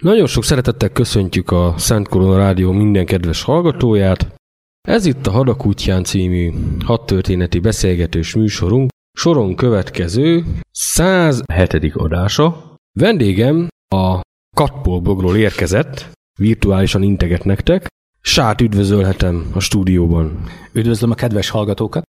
Nagyon sok szeretettel köszöntjük a Szent Korona Rádió minden kedves hallgatóját. Ez itt a Hadakútján című hadtörténeti beszélgetős műsorunk, soron következő 107. adása. Vendégem a Katpolbogról érkezett, virtuálisan integet nektek. Sát üdvözölhetem a stúdióban. Üdvözlöm a kedves hallgatókat.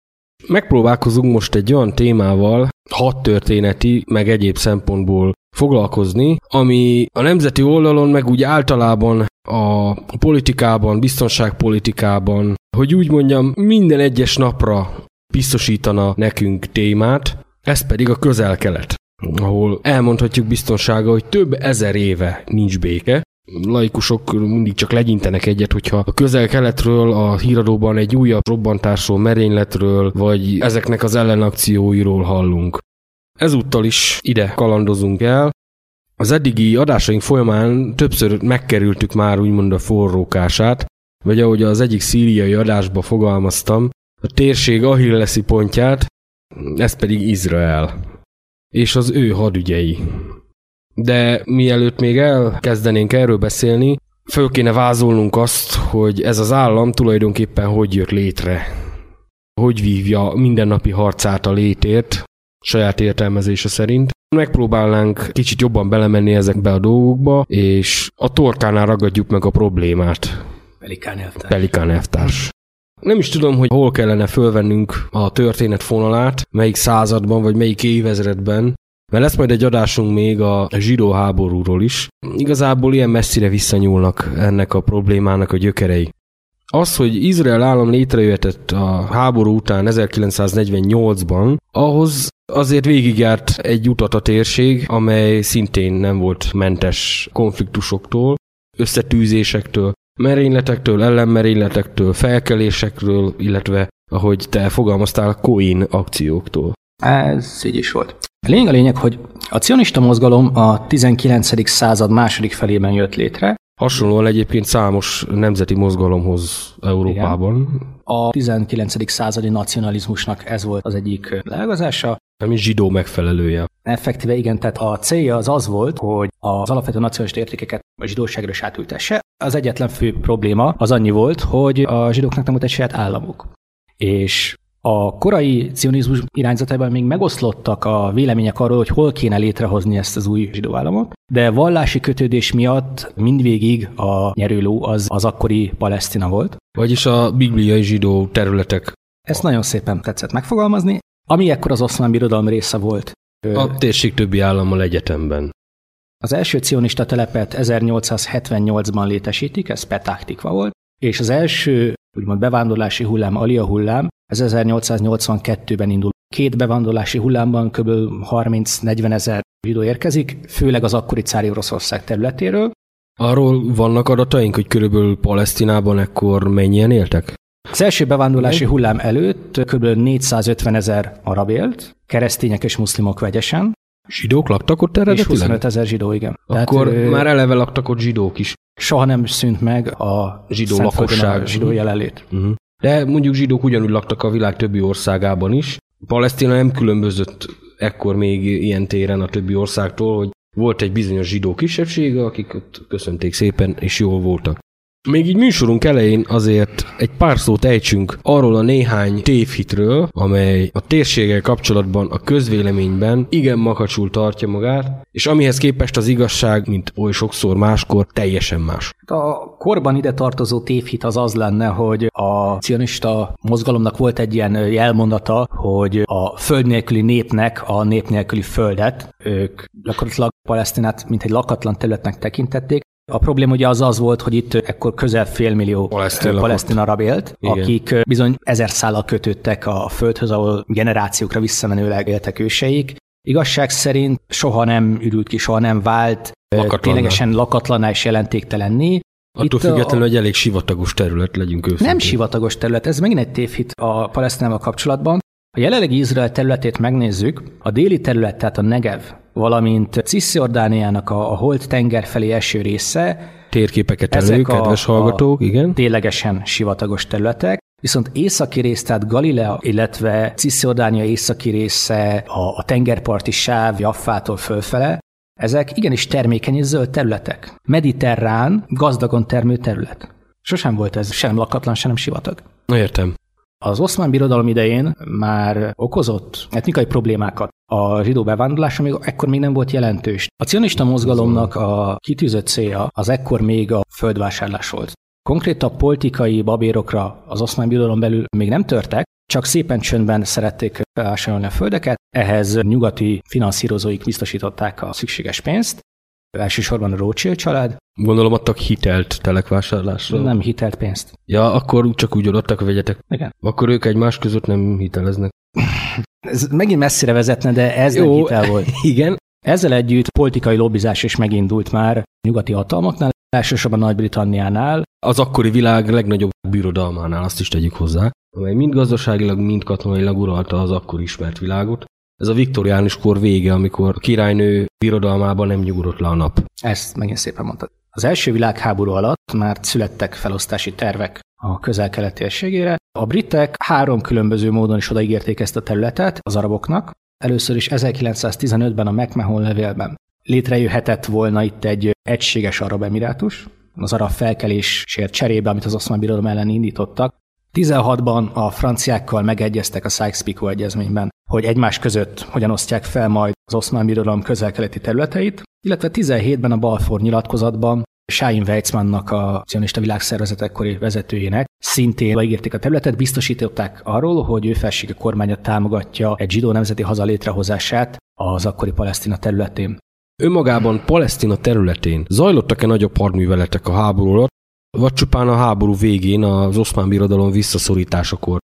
Megpróbálkozunk most egy olyan témával, hadtörténeti, meg egyéb szempontból foglalkozni, ami a nemzeti oldalon, meg úgy általában a politikában, biztonságpolitikában, hogy úgy mondjam, minden egyes napra biztosítana nekünk témát, ez pedig a közel-kelet, ahol elmondhatjuk biztonsága, hogy több ezer éve nincs béke, laikusok mindig csak legyintenek egyet, hogyha a közel-keletről a híradóban egy újabb robbantásról, merényletről, vagy ezeknek az ellenakcióiról hallunk. Ezúttal is ide kalandozunk el. Az eddigi adásaink folyamán többször megkerültük már úgymond a forrókását, vagy ahogy az egyik szíriai adásba fogalmaztam, a térség ahilleszi pontját, ez pedig Izrael, és az ő hadügyei. De mielőtt még elkezdenénk erről beszélni, föl kéne vázolnunk azt, hogy ez az állam tulajdonképpen hogy jött létre. Hogy vívja mindennapi harcát a létért, saját értelmezése szerint. Megpróbálnánk kicsit jobban belemenni ezekbe a dolgokba, és a torkánál ragadjuk meg a problémát. Pelikán elvtárs. Pelikán elvtárs. Nem is tudom, hogy hol kellene fölvennünk a történet fonalát, melyik században vagy melyik évezredben, mert lesz majd egy adásunk még a zsidó háborúról is. Igazából ilyen messzire visszanyúlnak ennek a problémának a gyökerei. Az, hogy Izrael állam létrejöhetett a háború után 1948-ban, ahhoz azért végigjárt egy utat a térség, amely szintén nem volt mentes konfliktusoktól, összetűzésektől, merényletektől, ellenmerényletektől, felkelésekről, illetve, ahogy te fogalmaztál, coin akcióktól. Ez így is volt. Lényeg a lényeg, hogy a cionista mozgalom a 19. század második felében jött létre. Hasonlóan egyébként számos nemzeti mozgalomhoz Európában. Igen. A 19. századi nacionalizmusnak ez volt az egyik leágazása. Ami zsidó megfelelője. Effektíve igen, tehát a célja az az volt, hogy az alapvető nacionalista értékeket a zsidóságra is átültesse. Az egyetlen fő probléma az annyi volt, hogy a zsidóknak nem volt egy saját államuk. És a korai cionizmus irányzatában még megoszlottak a vélemények arról, hogy hol kéne létrehozni ezt az új zsidó államot, de vallási kötődés miatt mindvégig a nyerőló az, az akkori Palesztina volt. Vagyis a bibliai zsidó területek. Ezt nagyon szépen tetszett megfogalmazni. Ami ekkor az oszmán birodalom része volt. A térség többi állammal egyetemben. Az első cionista telepet 1878-ban létesítik, ez Petaktikva volt, és az első úgymond bevándorlási hullám, Alia hullám, ez 1882-ben indul. Két bevándorlási hullámban kb. 30-40 ezer zsidó érkezik, főleg az akkori cári Oroszország területéről. Arról vannak adataink, hogy körülbelül Palesztinában ekkor mennyien éltek? Az első bevándorlási hullám előtt kb. 450 ezer arab élt, keresztények és muszlimok vegyesen. Zsidók laktak ott eredetileg? És 25 ezer zsidó, igen. Akkor Tehát, már eleve laktak ott zsidók is. Soha nem szűnt meg a zsidó lakosság. A zsidó jelenlét. Uh-huh. De mondjuk zsidók ugyanúgy laktak a világ többi országában is. Palesztina nem különbözött ekkor még ilyen téren a többi országtól, hogy volt egy bizonyos zsidó kisebbsége, akik ott köszönték szépen, és jól voltak. Még így műsorunk elején azért egy pár szót ejtsünk arról a néhány tévhitről, amely a térséggel kapcsolatban a közvéleményben igen makacsul tartja magát, és amihez képest az igazság, mint oly sokszor máskor, teljesen más. A korban ide tartozó tévhit az az lenne, hogy a cionista mozgalomnak volt egy ilyen jelmondata, hogy a föld nélküli népnek a nép nélküli földet, ők gyakorlatilag Palesztinát mint egy lakatlan területnek tekintették, a probléma ugye az az volt, hogy itt ekkor közel félmillió palesztin, palesztin arab élt, Igen. akik bizony ezer szállal kötődtek a földhöz, ahol generációkra visszamenőleg éltek őseik. Igazság szerint soha nem ürült ki, soha nem vált Lakatlanná. ténylegesen lakatlaná és jelentéktelenné. Attól függetlenül, a... hogy elég sivatagos terület legyünk őszintén. Nem sivatagos terület, ez megint egy tévhit a palesztinával kapcsolatban. A jelenlegi Izrael területét megnézzük, a déli terület, tehát a Negev, valamint Cisziordániának a, a Holt tenger felé eső része. Térképeket elő, kedves a, hallgatók, igen. Ténylegesen sivatagos területek. Viszont északi rész, tehát Galilea, illetve Cisziordánia északi része, a, a tengerparti sáv Jaffától fölfele, ezek igenis termékeny és zöld területek. Mediterrán, gazdagon termő terület. Sosem volt ez sem lakatlan, sem sivatag. Értem. Az oszmán birodalom idején már okozott etnikai problémákat. A zsidó bevándorlás még ekkor még nem volt jelentős. A cionista mozgalomnak a kitűzött célja az ekkor még a földvásárlás volt. Konkrétabb politikai babérokra az oszmán birodalom belül még nem törtek, csak szépen csöndben szerették felvásárolni a földeket, ehhez nyugati finanszírozóik biztosították a szükséges pénzt, elsősorban a Rothschild család. Gondolom adtak hitelt telekvásárlásra. Nem hitelt pénzt. Ja, akkor csak úgy adtak, vegyetek. Igen. Akkor ők egymás között nem hiteleznek. Ez megint messzire vezetne, de ez Jó, nem hitel volt. Igen. Ezzel együtt politikai lobbizás is megindult már nyugati hatalmaknál, elsősorban Nagy-Britanniánál. Az akkori világ legnagyobb birodalmánál, azt is tegyük hozzá, amely mind gazdaságilag, mind katonailag uralta az akkor ismert világot. Ez a viktoriánus kor vége, amikor a királynő birodalmában nem nyugodott le a nap. Ezt megint szépen mondtad. Az első világháború alatt már születtek felosztási tervek a közel-kelet térségére. A britek három különböző módon is odaígérték ezt a területet az araboknak. Először is 1915-ben a McMahon levélben létrejöhetett volna itt egy egységes arab emirátus, az arab felkelésért cserébe, amit az oszmán birodalom ellen indítottak. 16-ban a franciákkal megegyeztek a Sykes-Picot egyezményben, hogy egymás között hogyan osztják fel majd az oszmán birodalom közel-keleti területeit, illetve 17-ben a Balfour nyilatkozatban Sáin Weizmannnak, a cionista világszervezet ekkori vezetőjének, szintén beígérték a területet, biztosították arról, hogy ő felsége kormánya támogatja egy zsidó nemzeti haza létrehozását az akkori Palesztina területén. Önmagában Palesztina területén zajlottak-e nagyobb hadműveletek a háború alatt, vagy csupán a háború végén az oszmán birodalom visszaszorításakor?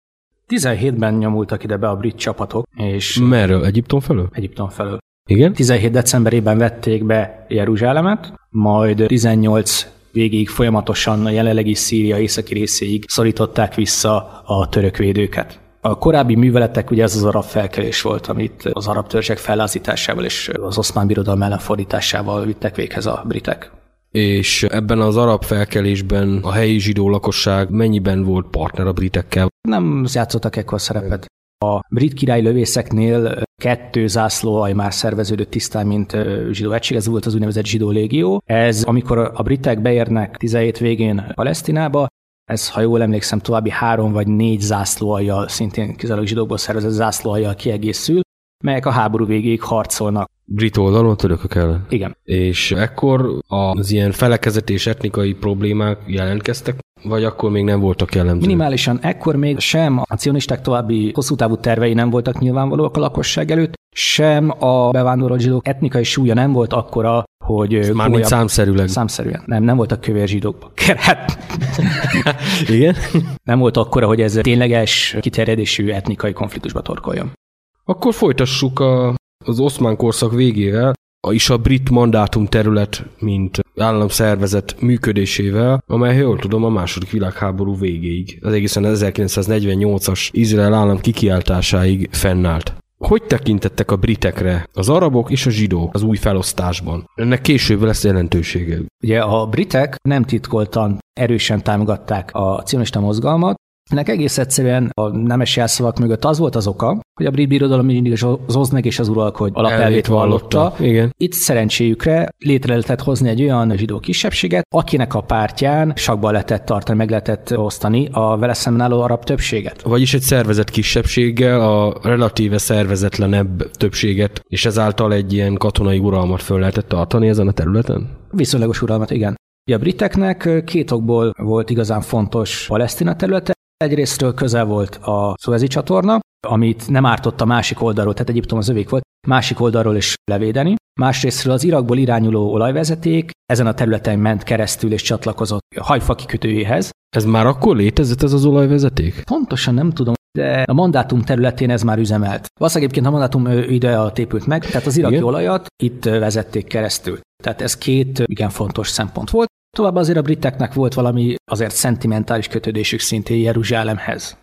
17-ben nyomultak ide be a brit csapatok, és Merről? Egyiptom felől? Egyiptom felől. Igen? 17 decemberében vették be Jeruzsálemet, majd 18 végig folyamatosan a jelenlegi Szíria északi részéig szorították vissza a török védőket. A korábbi műveletek ugye ez az arab felkelés volt, amit az arab törzsek fellázításával és az oszmán birodalom ellenfordításával vittek véghez a britek. És ebben az arab felkelésben a helyi zsidó lakosság mennyiben volt partner a britekkel? Nem játszottak ekkor szerepet. A brit király lövészeknél kettő zászlóaj már szerveződött tisztán, mint zsidó egység, ez volt az úgynevezett zsidó légió. Ez, amikor a britek beérnek 17 végén Palesztinába, ez, ha jól emlékszem, további három vagy négy zászlóajjal, szintén kizárólag zsidókból szervezett zászlóajjal kiegészül, melyek a háború végéig harcolnak. Brit oldalon, törökök ellen. Igen. És ekkor az ilyen felekezet és etnikai problémák jelentkeztek, vagy akkor még nem voltak jellemzők? Minimálisan ekkor még sem a cionisták további hosszú távú tervei nem voltak nyilvánvalóak a lakosság előtt, sem a bevándorolt zsidók etnikai súlya nem volt akkora, hogy Mármint számszerűleg. Számszerűen. Nem, nem voltak kövér zsidók. Hát, Igen? nem volt akkora, hogy ez tényleges kiterjedésű etnikai konfliktusba torkoljon. Akkor folytassuk a, az oszmán korszak végével, is a brit mandátum terület, mint államszervezet működésével, amely, jól tudom, a második világháború végéig, az egészen 1948-as Izrael állam kikiáltásáig fennállt. Hogy tekintettek a britekre, az arabok és a zsidók az új felosztásban? Ennek később lesz jelentősége. Ugye a britek nem titkoltan erősen támogatták a cionista mozgalmat, ennek egész egyszerűen a nemes jelszavak mögött az volt az oka, hogy a brit birodalom mindig az oszd meg és az uralkodj alapelvét vallotta. Igen. Itt szerencséjükre létre lehetett hozni egy olyan zsidó kisebbséget, akinek a pártján sakban lehetett tartani, meg lehetett osztani a vele szemben álló arab többséget. Vagyis egy szervezet kisebbséggel a relatíve szervezetlenebb többséget, és ezáltal egy ilyen katonai uralmat föl lehetett tartani ezen a területen? Viszonylagos uralmat, igen. A briteknek két okból volt igazán fontos Palesztina területe. Egyrésztről közel volt a Suezi csatorna, amit nem ártott a másik oldalról, tehát Egyiptom az övék volt, másik oldalról is levédeni. Másrésztről az Irakból irányuló olajvezeték ezen a területen ment keresztül és csatlakozott a hajfa kikötőjéhez. Ez már akkor létezett ez az olajvezeték? Pontosan nem tudom, de a mandátum területén ez már üzemelt. Valószínűleg egyébként a mandátum ide a épült meg, tehát az iraki Igen. olajat itt vezették keresztül. Tehát ez két igen fontos szempont volt. Továbbá azért a briteknek volt valami azért szentimentális kötődésük szintén Jeruzsálemhez.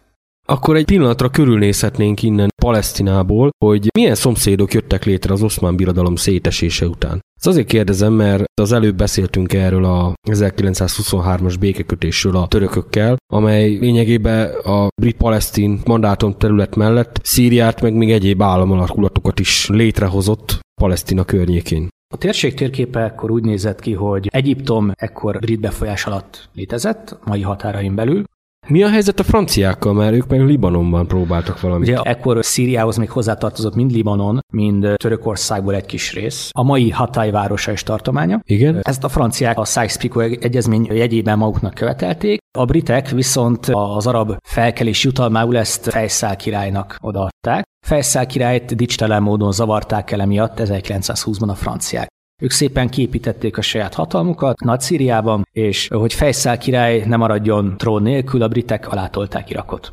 Akkor egy pillanatra körülnézhetnénk innen Palesztinából, hogy milyen szomszédok jöttek létre az oszmán birodalom szétesése után. Ez azért kérdezem, mert az előbb beszéltünk erről a 1923-as békekötésről a törökökkel, amely lényegében a brit-palesztin mandátum terület mellett Szíriát meg még egyéb államalkulatokat is létrehozott Palesztina környékén. A térség térképe ekkor úgy nézett ki, hogy Egyiptom ekkor brit befolyás alatt létezett, mai határain belül. Mi a helyzet a franciákkal, mert ők meg Libanonban próbáltak valamit? Ugye ekkor Szíriához még hozzátartozott mind Libanon, mind Törökországból egy kis rész. A mai Hatay városa és tartománya. Igen? Ezt a franciák a Sykes-Picot egyezmény jegyében maguknak követelték, a britek viszont az arab felkelés jutalmául ezt Fejszál királynak odaadták. Fejszál királyt dicstelen módon zavarták el emiatt 1920-ban a franciák. Ők szépen kiépítették a saját hatalmukat Nagy-Szíriában, és hogy Fejszál király ne maradjon trón nélkül, a britek alátolták Irakot.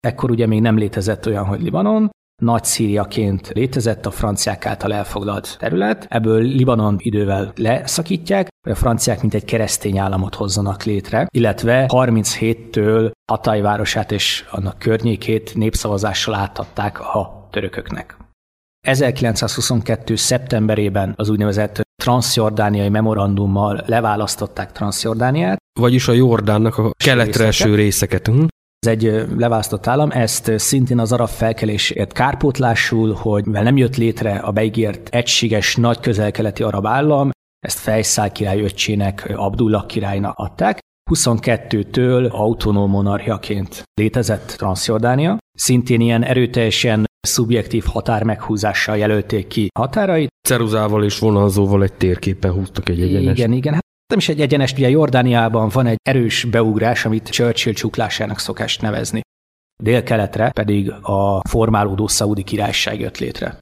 Ekkor ugye még nem létezett olyan, hogy Libanon, nagy Szíriaként létezett a franciák által elfoglalt terület, ebből Libanon idővel leszakítják, hogy a franciák mint egy keresztény államot hozzanak létre, illetve 37-től Hatay városát és annak környékét népszavazással átadták a törököknek. 1922. szeptemberében az úgynevezett transzjordániai memorandummal leválasztották Transzjordániát, Vagyis a Jordánnak a keletre eső részeket. Hm? ez egy leválasztott állam, ezt szintén az arab felkelésért kárpótlásul, hogy mivel nem jött létre a beígért egységes nagy közel-keleti arab állam, ezt Fejszál király öccsének, Abdullah királynak adták. 22-től autonóm monarchiaként létezett Transzjordánia. Szintén ilyen erőteljesen szubjektív határ meghúzással jelölték ki határait. Ceruzával és vonalzóval egy térképen húztak egy egyenes. Igen, igen. Hát Nem is egy egyenes, ugye Jordániában van egy erős beugrás, amit Churchill csuklásának szokás nevezni. Délkeletre pedig a formálódó Szaudi királyság jött létre.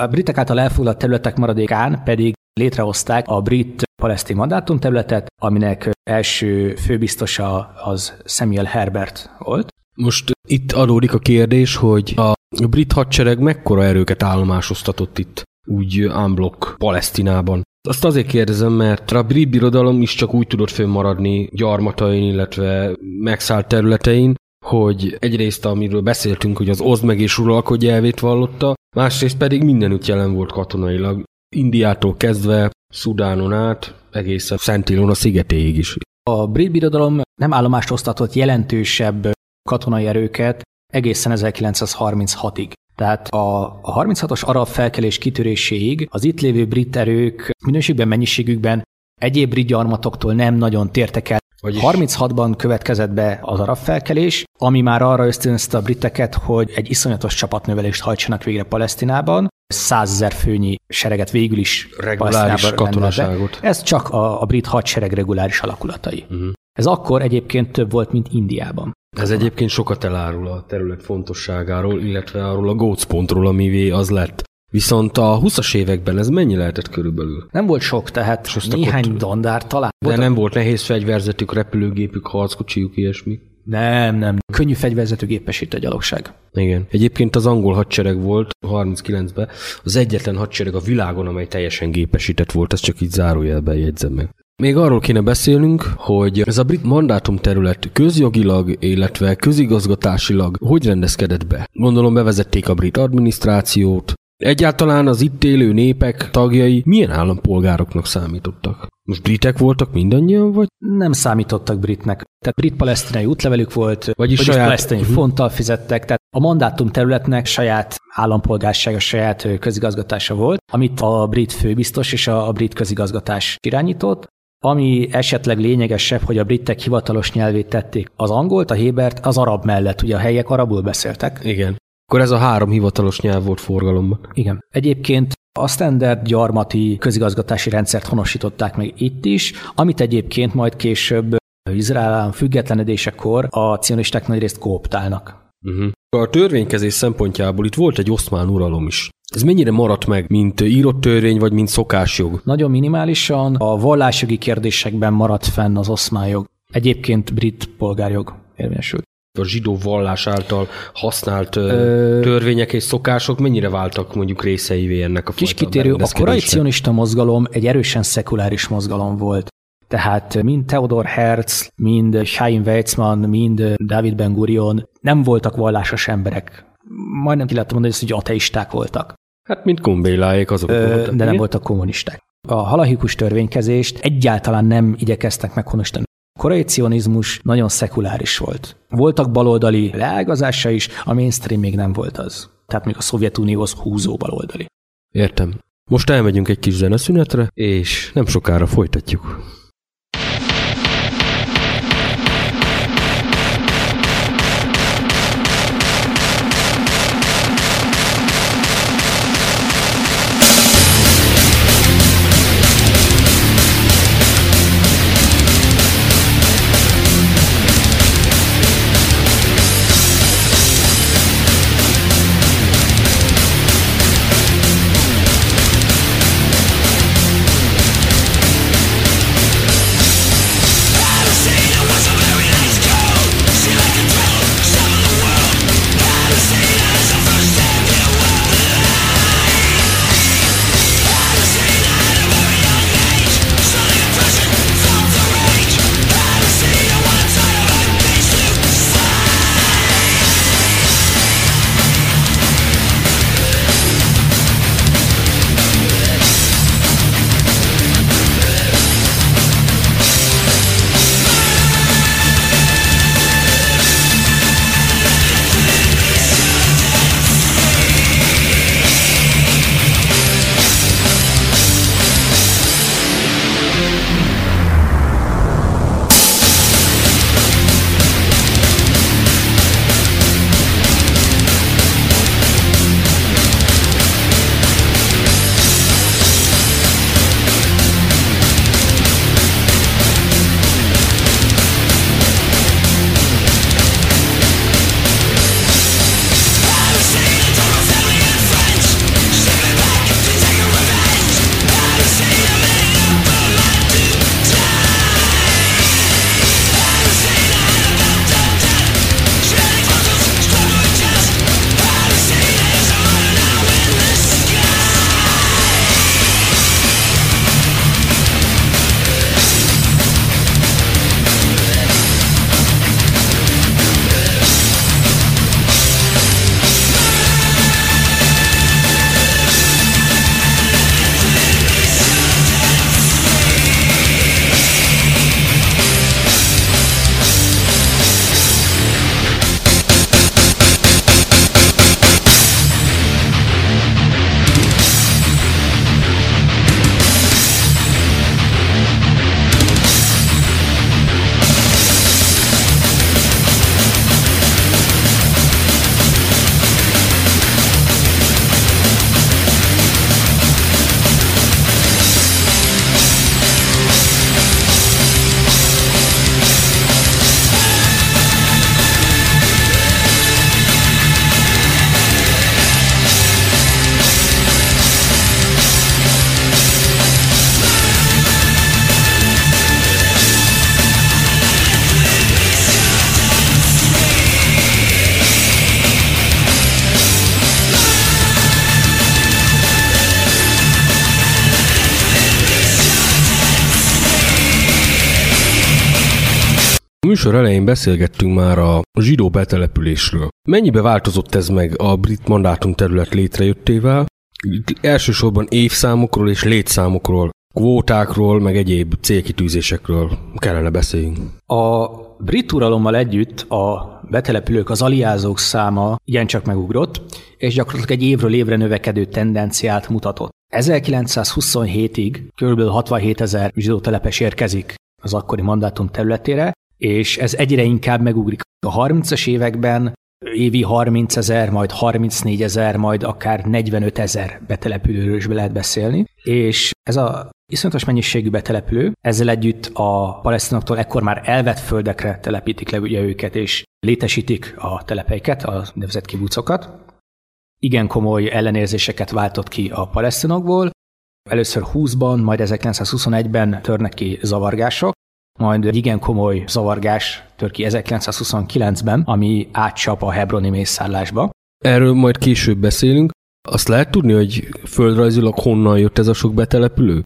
A britek által elfoglalt területek maradékán pedig létrehozták a brit palesztin mandátum területet, aminek első főbiztosa az Samuel Herbert volt. Most itt adódik a kérdés, hogy a brit hadsereg mekkora erőket állomásoztatott itt, úgy unblock Palesztinában. Azt azért kérdezem, mert a brit birodalom is csak úgy tudott fönnmaradni gyarmatain, illetve megszállt területein, hogy egyrészt, amiről beszéltünk, hogy az oszd meg és uralkodj elvét vallotta, másrészt pedig mindenütt jelen volt katonailag. Indiától kezdve Szudánon át, egészen Szent Ilona szigetéig is. A brit birodalom nem állomást osztatott jelentősebb katonai erőket egészen 1936-ig. Tehát a, a 36-os arab felkelés kitöréséig az itt lévő brit erők minőségben, mennyiségükben egyéb brit gyarmatoktól nem nagyon tértek el. Vagyis... 36-ban következett be az arab felkelés, ami már arra ösztönözte a briteket, hogy egy iszonyatos csapatnövelést hajtsanak végre Palesztinában. Százezer főnyi sereget végül is reguláris katonaságot. Ez csak a, a brit hadsereg reguláris alakulatai. Uh-huh. Ez akkor egyébként több volt, mint Indiában. Ez egyébként sokat elárul a terület fontosságáról, illetve arról a gócpontról, amivé az lett. Viszont a 20-as években ez mennyi lehetett körülbelül? Nem volt sok, tehát És néhány ott... dandár talán. De volt nem volt nehéz fegyverzetük, repülőgépük, harckocsijuk, ilyesmi? Nem, nem. Könnyű fegyverzetű gépesít a gyalogság. Igen. Egyébként az angol hadsereg volt 39-ben az egyetlen hadsereg a világon, amely teljesen gépesített volt, ezt csak így zárójelben jegyzem meg. Még arról kéne beszélnünk, hogy ez a brit mandátum terület közjogilag, illetve közigazgatásilag hogy rendezkedett be. Gondolom bevezették a brit adminisztrációt, Egyáltalán az itt élő népek tagjai milyen állampolgároknak számítottak? Most britek voltak mindannyian, vagy? Nem számítottak britnek. Tehát brit-palesztinai útlevelük volt, vagyis, vagyis saját... palesztinai uh-huh. fonttal fizettek, tehát a mandátum területnek saját állampolgársága, saját közigazgatása volt, amit a brit főbiztos és a, a brit közigazgatás irányított, ami esetleg lényegesebb, hogy a britek hivatalos nyelvét tették az angolt, a hébert, az arab mellett. Ugye a helyek arabul beszéltek. Igen. Akkor ez a három hivatalos nyelv volt forgalomban. Igen. Egyébként a standard gyarmati közigazgatási rendszert honosították meg itt is, amit egyébként majd később Izrael függetlenedésekor a cionisták nagyrészt kooptálnak. Uh-huh. A törvénykezés szempontjából itt volt egy oszmán uralom is. Ez mennyire maradt meg, mint írott törvény, vagy mint szokásjog? Nagyon minimálisan a vallásjogi kérdésekben maradt fenn az oszmán jog. Egyébként brit polgárjog érvényesült a zsidó vallás által használt Ö... törvények és szokások mennyire váltak mondjuk részeivé ennek a Kis kitérő, a korai cionista mozgalom egy erősen szekuláris mozgalom volt. Tehát mind Theodor Herz, mind Chaim Weizmann, mind David Ben Gurion nem voltak vallásos emberek. Majdnem ki lehet mondani, hogy ateisták voltak. Hát, mint kumbéláék azok Ö, voltak. De nem voltak kommunisták. A halahikus törvénykezést egyáltalán nem igyekeztek meghonosítani korai cionizmus nagyon szekuláris volt. Voltak baloldali leágazása is, a mainstream még nem volt az. Tehát még a Szovjetunióhoz húzó baloldali. Értem. Most elmegyünk egy kis zeneszünetre, és nem sokára folytatjuk. Műsor elején beszélgettünk már a zsidó betelepülésről. Mennyibe változott ez meg a brit mandátum terület létrejöttével? Itt elsősorban évszámokról és létszámokról, kvótákról, meg egyéb célkitűzésekről kellene beszéljünk. A brit uralommal együtt a betelepülők, az aliázók száma igencsak megugrott, és gyakorlatilag egy évről évre növekedő tendenciát mutatott. 1927-ig kb. 67 ezer zsidó telepes érkezik az akkori mandátum területére, és ez egyre inkább megugrik. A 30-as években évi 30 ezer, majd 34 ezer, majd akár 45 ezer betelepülőről is be lehet beszélni, és ez a iszonyatos mennyiségű betelepülő, ezzel együtt a palesztinoktól ekkor már elvett földekre telepítik le ugye őket, és létesítik a telepeiket, a nevezett kibucokat. Igen komoly ellenérzéseket váltott ki a palesztinokból, Először 20-ban, majd 1921-ben törnek ki zavargások, majd egy igen komoly zavargás tör ki 1929-ben, ami átcsap a hebroni mészárlásba. Erről majd később beszélünk. Azt lehet tudni, hogy földrajzilag honnan jött ez a sok betelepülő?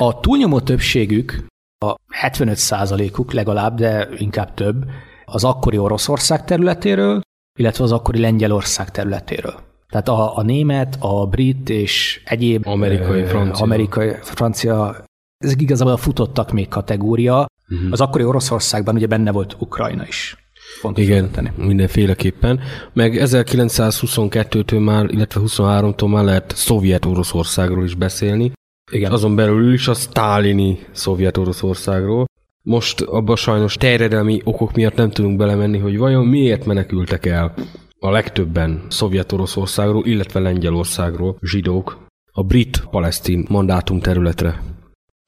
A túlnyomó többségük, a 75%-uk legalább, de inkább több, az akkori Oroszország területéről, illetve az akkori Lengyelország területéről. Tehát a, a német, a brit és egyéb Amerikai, francia. amerikai, francia, ezek igazából futottak még kategória. Uh-huh. Az akkori Oroszországban ugye benne volt Ukrajna is. Fontos Igen, tenni. mindenféleképpen. Meg 1922-től már, illetve 23-tól már lehet Szovjet-Oroszországról is beszélni. Igen. Azon belül is a sztálini Szovjet-Oroszországról. Most abban sajnos terjedelmi okok miatt nem tudunk belemenni, hogy vajon miért menekültek el a legtöbben Szovjet-Oroszországról, illetve Lengyelországról zsidók a brit-palesztin mandátum területre.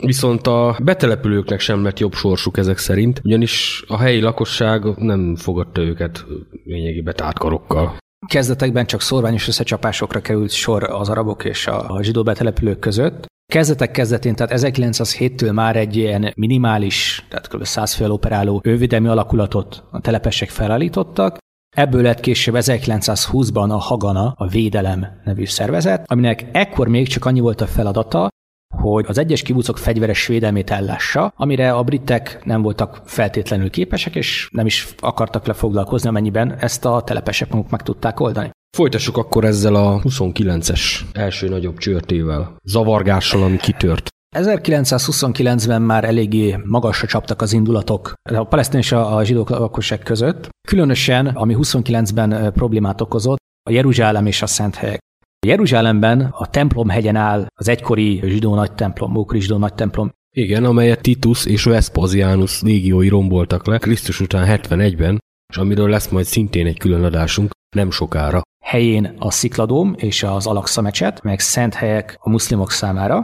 Viszont a betelepülőknek sem lett jobb sorsuk ezek szerint, ugyanis a helyi lakosság nem fogadta őket lényegében tátkarokkal. Kezdetekben csak szorványos összecsapásokra került sor az arabok és a zsidó betelepülők között. Kezdetek kezdetén, tehát 1907-től már egy ilyen minimális, tehát kb. 100 fő operáló ővédelmi alakulatot a telepesek felállítottak, Ebből lett később 1920-ban a Hagana, a Védelem nevű szervezet, aminek ekkor még csak annyi volt a feladata, hogy az egyes kibucok fegyveres védelmét ellássa, amire a britek nem voltak feltétlenül képesek, és nem is akartak lefoglalkozni, amennyiben ezt a telepesek maguk meg tudták oldani. Folytassuk akkor ezzel a 29-es első nagyobb csörtével, zavargással, ami kitört. 1929-ben már eléggé magasra csaptak az indulatok a palesztin és a zsidók lakosság között. Különösen, ami 29-ben problémát okozott, a Jeruzsálem és a Szent helyek. Jeruzsálemben a templomhegyen áll az egykori zsidó nagy templom, ókori zsidó nagy templom. Igen, amelyet Titus és Vespasianus légiói romboltak le Krisztus után 71-ben, és amiről lesz majd szintén egy külön adásunk nem sokára. Helyén a Szikladóm és az Alaksa mecset, meg szent helyek a muszlimok számára,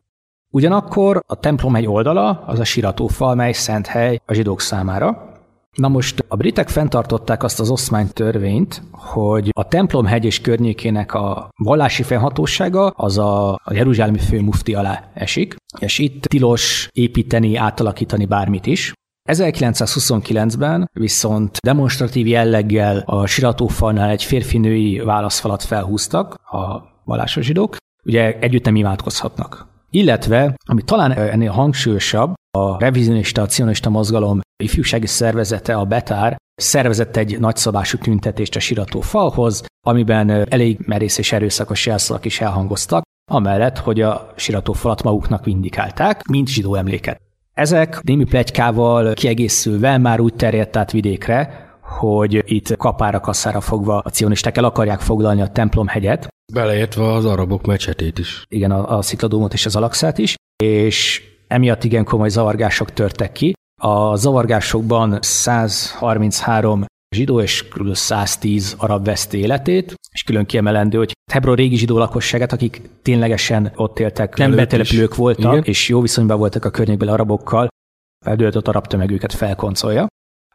Ugyanakkor a templom egy oldala az a siratófal, mely szent hely a zsidók számára. Na most a britek fenntartották azt az oszmány törvényt, hogy a templomhegy és környékének a vallási fennhatósága az a, Jeruzsálemi főmufti alá esik, és itt tilos építeni, átalakítani bármit is. 1929-ben viszont demonstratív jelleggel a siratófalnál egy férfinői válaszfalat felhúztak a vallásos zsidók, ugye együtt nem imádkozhatnak. Illetve, ami talán ennél hangsúlyosabb, a revizionista, a cionista mozgalom ifjúsági szervezete, a Betár, szervezett egy nagyszabású tüntetést a sirató falhoz, amiben elég merész és erőszakos jelszavak is elhangoztak, amellett, hogy a sirató falat maguknak vindikálták, mint zsidó emléket. Ezek némi plegykával kiegészülve már úgy terjedt át vidékre, hogy itt kapára kasszára fogva a cionisták el akarják foglalni a templomhegyet. Beleértve az arabok mecsetét is. Igen, a, a szikladómot és az alakszát is, és emiatt igen komoly zavargások törtek ki. A zavargásokban 133 zsidó és kb. 110 arab veszti életét, és külön kiemelendő, hogy Hebron régi zsidó lakosságát, akik ténylegesen ott éltek, nem betelepülők voltak, Igen. és jó viszonyban voltak a környékbeli arabokkal, feldőlt ott arab tömeg őket felkoncolja.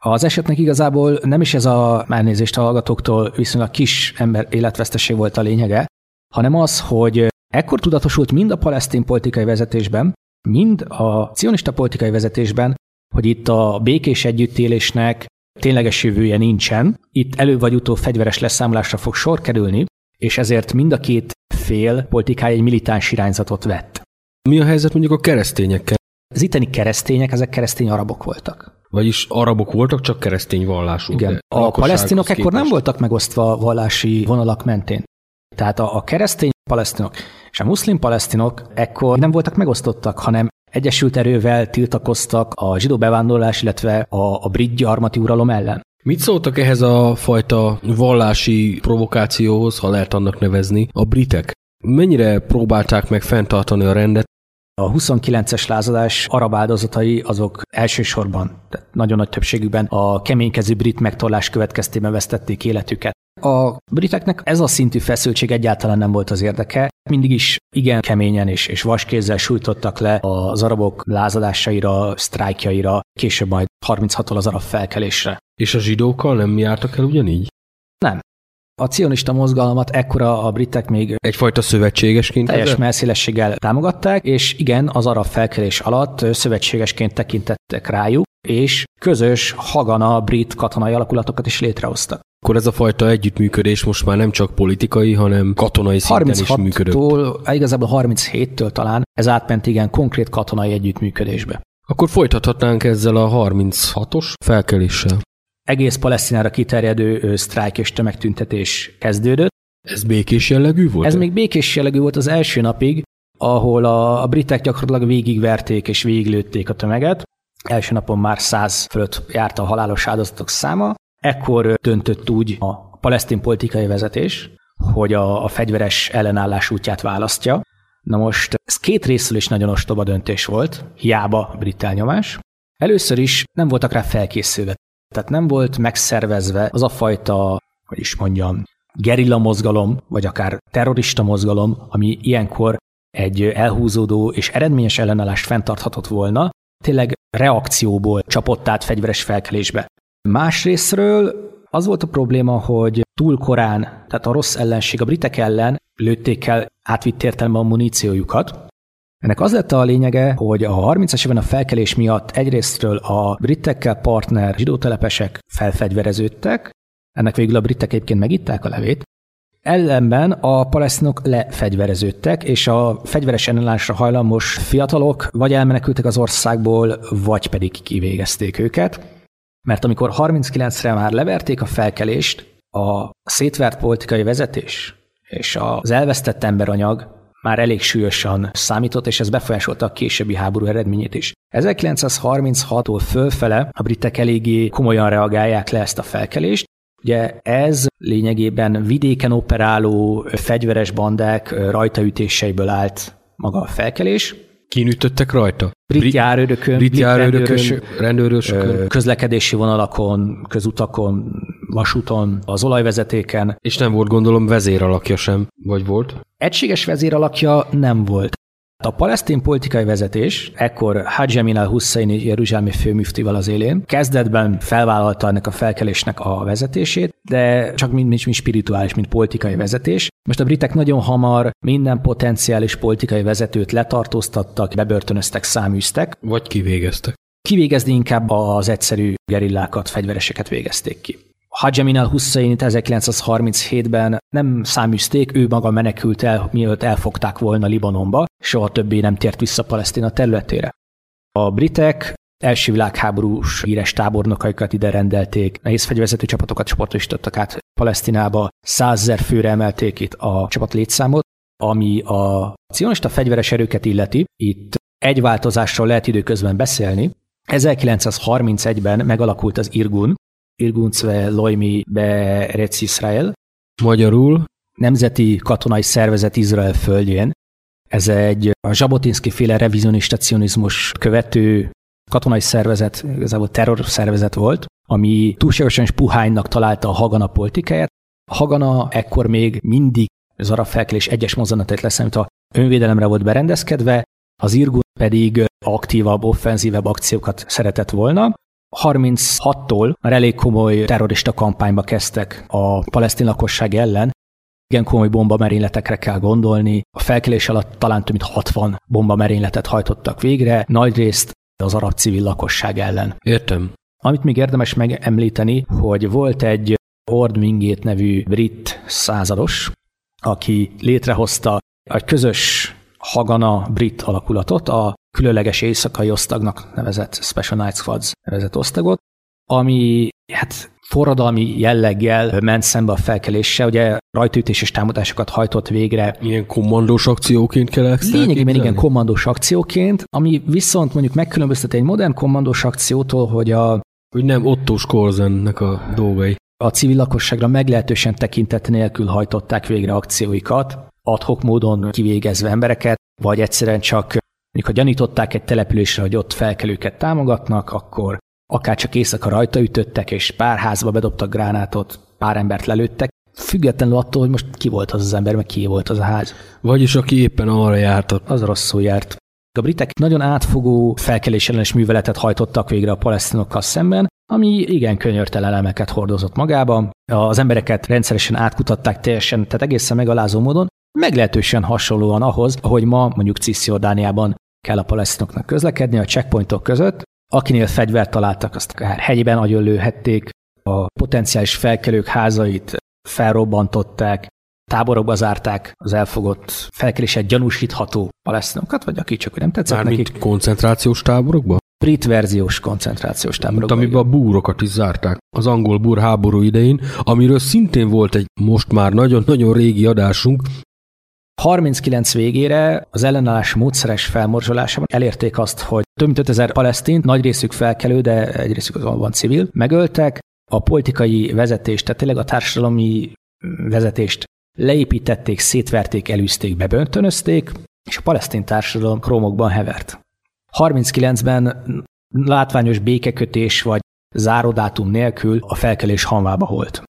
Az esetnek igazából nem is ez a elnézést a hallgatóktól viszonylag kis ember életveszteség volt a lényege, hanem az, hogy ekkor tudatosult mind a palesztin politikai vezetésben, mind a cionista politikai vezetésben, hogy itt a békés együttélésnek tényleges jövője nincsen, itt elő vagy utóbb fegyveres leszámolásra fog sor kerülni, és ezért mind a két fél politikai egy militáns irányzatot vett. Mi a helyzet mondjuk a keresztényekkel? Az itteni keresztények, ezek keresztény arabok voltak. Vagyis arabok voltak, csak keresztény vallású. Igen. A palesztinok ekkor nem voltak megosztva vallási vonalak mentén. Tehát a, a keresztény palesztinok és a muszlim palesztinok ekkor nem voltak megosztottak, hanem egyesült erővel tiltakoztak a zsidó bevándorlás, illetve a, a brit gyarmati uralom ellen. Mit szóltak ehhez a fajta vallási provokációhoz, ha lehet annak nevezni, a britek? Mennyire próbálták meg fenntartani a rendet? A 29-es lázadás arab áldozatai azok elsősorban, tehát nagyon nagy többségükben a keménykezű brit megtorlás következtében vesztették életüket. A briteknek ez a szintű feszültség egyáltalán nem volt az érdeke. Mindig is igen keményen és, és vaskézzel sújtottak le az arabok lázadásaira, sztrájkjaira, később majd 36-tól az arab felkelésre. És a zsidókkal nem jártak el ugyanígy? Nem. A cionista mozgalmat ekkora a britek még Egyfajta szövetségesként? teljes ezzel? messzélességgel támogatták, és igen, az arab felkelés alatt szövetségesként tekintettek rájuk, és közös hagana brit katonai alakulatokat is létrehoztak. Akkor ez a fajta együttműködés most már nem csak politikai, hanem katonai szinten is működött. 36-tól, igazából 37-től talán ez átment igen konkrét katonai együttműködésbe. Akkor folytathatnánk ezzel a 36-os felkeléssel. Egész Palesztinára kiterjedő sztrájk és tömegtüntetés kezdődött. Ez békés jellegű volt? Ez még békés jellegű volt az első napig, ahol a, a britek gyakorlatilag végigverték és végiglőtték a tömeget. Első napon már száz fölött járt a halálos áldozatok száma. Ekkor döntött úgy a palesztin politikai vezetés, hogy a, a fegyveres ellenállás útját választja. Na most ez két részről is nagyon ostoba döntés volt, hiába brit elnyomás. Először is nem voltak rá felkészülve. Tehát nem volt megszervezve az a fajta, hogy is mondjam, gerilla mozgalom, vagy akár terrorista mozgalom, ami ilyenkor egy elhúzódó és eredményes ellenállást fenntarthatott volna, tényleg reakcióból csapott át fegyveres felkelésbe. Másrésztről az volt a probléma, hogy túl korán, tehát a rossz ellenség a britek ellen lőtték el átvitt értelemben a muníciójukat, ennek az lett a lényege, hogy a 30-as évben a felkelés miatt egyrésztről a britekkel partner zsidótelepesek felfegyvereződtek, ennek végül a britek egyébként megitták a levét, ellenben a palesztinok lefegyvereződtek, és a fegyveres ellenállásra hajlamos fiatalok vagy elmenekültek az országból, vagy pedig kivégezték őket, mert amikor 39-re már leverték a felkelést, a szétvert politikai vezetés és az elvesztett emberanyag már elég súlyosan számított, és ez befolyásolta a későbbi háború eredményét is. 1936-tól fölfele a britek eléggé komolyan reagálják le ezt a felkelést, Ugye ez lényegében vidéken operáló fegyveres bandák rajtaütéseiből állt maga a felkelés. Kinütöttek rajta? Brit járőrökön, brit járőrökön, rendőrös- rendőrösökön. ö, közlekedési vonalakon, közutakon, vasúton, az olajvezetéken. És nem volt gondolom vezéralakja sem, vagy volt? Egységes vezéralakja nem volt. A palesztin politikai vezetés, ekkor Hajj Amin al-Husseini jeruzsálemi főmüftival az élén, kezdetben felvállalta ennek a felkelésnek a vezetését, de csak mint, mint, mint spirituális, mint politikai vezetés. Most a britek nagyon hamar minden potenciális politikai vezetőt letartóztattak, bebörtönöztek, száműztek, Vagy kivégeztek. kivégezni inkább az egyszerű gerillákat, fegyvereseket végezték ki. Hajj Amin al-Husseinit 1937-ben nem száműzték, ő maga menekült el, mielőtt elfogták volna Libanonba, soha többé nem tért vissza Palesztina területére. A britek első világháborús híres tábornokaikat ide rendelték, nehéz fegyverzető csapatokat csoportosítottak át Palesztinába, százezer főre emelték itt a csapat létszámot, ami a cionista fegyveres erőket illeti, itt egy változásról lehet időközben beszélni. 1931-ben megalakult az Irgun, Irgun Zve Loimi Be Retz Israel, Magyarul nemzeti katonai szervezet Izrael földjén. Ez egy a Zsabotinszki féle revizionista cionizmus követő katonai szervezet, igazából terror szervezet volt, ami túlságosan is puhánynak találta a Hagana politikáját. A Hagana ekkor még mindig az arab felkelés egyes mozzanatait leszámítva önvédelemre volt berendezkedve, az Irgun pedig aktívabb, offenzívebb akciókat szeretett volna. 36-tól már elég komoly terrorista kampányba kezdtek a palesztin lakosság ellen. Igen komoly bombamerényletekre kell gondolni. A felkelés alatt talán több mint 60 bombamerényletet hajtottak végre, nagyrészt az arab civil lakosság ellen. értem. Amit még érdemes megemlíteni, hogy volt egy Ord Wingate nevű brit százados, aki létrehozta egy közös Hagana brit alakulatot, a különleges éjszakai osztagnak nevezett Special Night Squads nevezett osztagot, ami hát forradalmi jelleggel ment szembe a felkeléssel, ugye rajtütéses támadásokat hajtott végre. Ilyen kommandós akcióként kell Lényegében igen, kommandós akcióként, ami viszont mondjuk megkülönböztet egy modern kommandós akciótól, hogy a hogy nem Otto Skorzennek a dolgai. A civil lakosságra meglehetősen tekintet nélkül hajtották végre akcióikat, adhok módon kivégezve embereket, vagy egyszerűen csak mondjuk ha gyanították egy településre, hogy ott felkelőket támogatnak, akkor akár csak éjszaka rajta ütöttek, és pár házba bedobtak gránátot, pár embert lelőttek, függetlenül attól, hogy most ki volt az az ember, meg ki volt az a ház. Vagyis aki éppen arra járt. Az rosszul járt. A britek nagyon átfogó felkelés ellenes műveletet hajtottak végre a palesztinokkal szemben, ami igen könyörtelen elemeket hordozott magába. Az embereket rendszeresen átkutatták teljesen, tehát egészen megalázó módon, meglehetősen hasonlóan ahhoz, ahogy ma mondjuk Cisziordániában kell a palesztinoknak közlekedni a checkpointok között, akinél fegyvert találtak, azt akár hegyben agyonlőhették, a potenciális felkelők házait felrobbantották, táborokba zárták az elfogott felkelésed gyanúsítható palesztinokat, vagy aki csak nem tetszett Mármint nekik. koncentrációs táborokba? Brit verziós koncentrációs táborokba. Amiben a búrokat is zárták az angol búr háború idején, amiről szintén volt egy most már nagyon-nagyon régi adásunk, 39 végére az ellenállás módszeres felmorzsolásában elérték azt, hogy több mint 5000 palesztint, nagy részük felkelő, de egy részük van civil, megöltek, a politikai vezetést, tehát tényleg a társadalmi vezetést leépítették, szétverték, elűzték, beböntönözték, és a palesztin társadalom krómokban hevert. 39-ben látványos békekötés vagy záródátum nélkül a felkelés hanvába volt.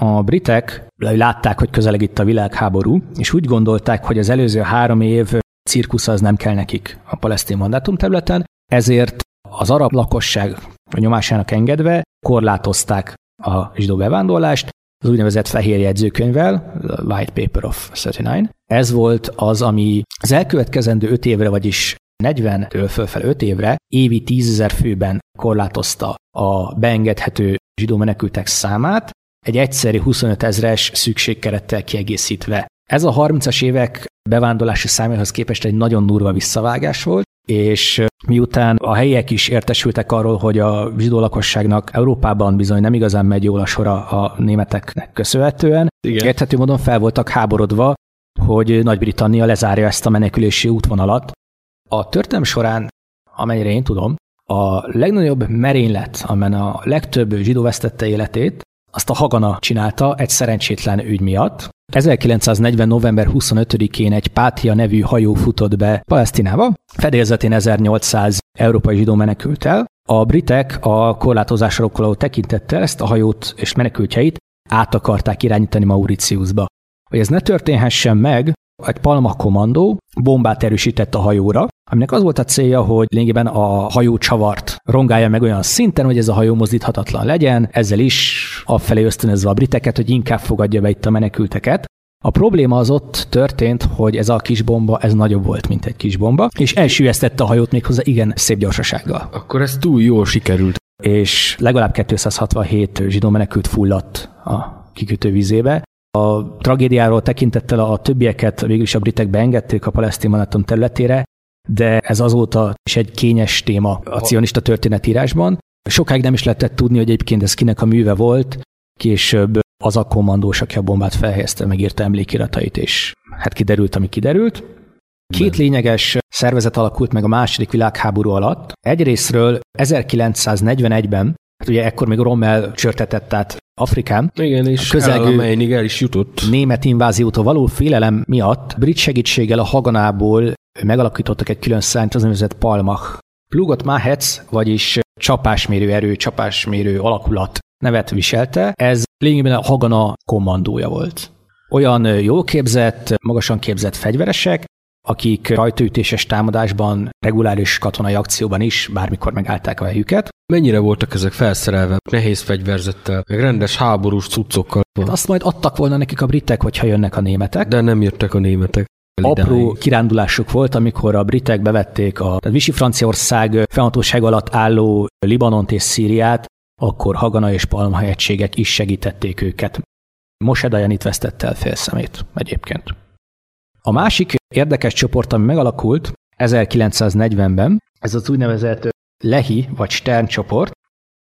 A britek látták, hogy közeleg itt a világháború, és úgy gondolták, hogy az előző három év cirkusz az nem kell nekik a palesztin mandátum területen, ezért az arab lakosság nyomásának engedve korlátozták a zsidó bevándorlást, az úgynevezett fehér jegyzőkönyvvel, the White Paper of 39. Ez volt az, ami az elkövetkezendő öt évre, vagyis 40-től fölfel 5 évre évi 10 ezer főben korlátozta a beengedhető zsidó menekültek számát, egy egyszerű 25 ezres szükségkerettel kiegészítve. Ez a 30-as évek bevándorlási számához képest egy nagyon durva visszavágás volt, és miután a helyiek is értesültek arról, hogy a zsidó lakosságnak Európában bizony nem igazán megy jól a sora a németeknek köszönhetően, Igen. érthető módon fel voltak háborodva, hogy Nagy-Britannia lezárja ezt a menekülési útvonalat. A történelem során, amennyire én tudom, a legnagyobb merénylet, amen a legtöbb zsidó vesztette életét, azt a Hagana csinálta egy szerencsétlen ügy miatt. 1940. november 25-én egy Pátia nevű hajó futott be Palesztinába, fedélzetén 1800 európai zsidó menekült el. A britek a korlátozásra való tekintettel ezt a hajót és menekültjeit át akarták irányítani Mauritiusba. Hogy ez ne történhessen meg, egy Palma kommandó bombát erősített a hajóra, aminek az volt a célja, hogy lényegében a hajó csavart rongálja meg olyan szinten, hogy ez a hajó mozdíthatatlan legyen, ezzel is afelé ösztönözve a briteket, hogy inkább fogadja be itt a menekülteket. A probléma az ott történt, hogy ez a kis bomba, ez nagyobb volt, mint egy kis bomba, és elsüllyesztette a hajót méghozzá igen szép gyorsasággal. Akkor ez túl jól sikerült. És legalább 267 zsidó menekült fulladt a kikötő vizébe. A tragédiáról tekintettel a többieket végül is a britek beengedték a palesztin mandátum területére, de ez azóta is egy kényes téma a cionista történetírásban. Sokáig nem is lehetett tudni, hogy egyébként ez kinek a műve volt, később az a kommandós, aki a bombát felhelyezte, megírta emlékiratait, és hát kiderült, ami kiderült. Két lényeges szervezet alakult meg a második világháború alatt. Egyrésztről 1941-ben, hát ugye ekkor még Rommel csörtetett át Afrikán. Igen, és közelgő el is jutott. Német inváziótól való félelem miatt brit segítséggel a Haganából megalakítottak egy külön szányt, az nevezett Palmach. Plugot Mahetz, vagyis csapásmérő erő, csapásmérő alakulat nevet viselte. Ez lényegében a Hagana kommandója volt. Olyan jól képzett, magasan képzett fegyveresek, akik rajtaütéses támadásban, reguláris katonai akcióban is bármikor megállták a helyüket. Mennyire voltak ezek felszerelve, nehéz fegyverzettel, meg rendes háborús cuccokkal? Hát azt majd adtak volna nekik a britek, hogyha jönnek a németek. De nem jöttek a németek. Apró kirándulásuk volt, amikor a britek bevették a tehát Visi Franciaország fennhatóság alatt álló Libanont és Szíriát, akkor Hagana és Palma egységek is segítették őket. Moshe Dayan itt vesztette el fél szemét egyébként. A másik érdekes csoport, ami megalakult, 1940-ben. Ez az úgynevezett Lehi vagy Stern csoport.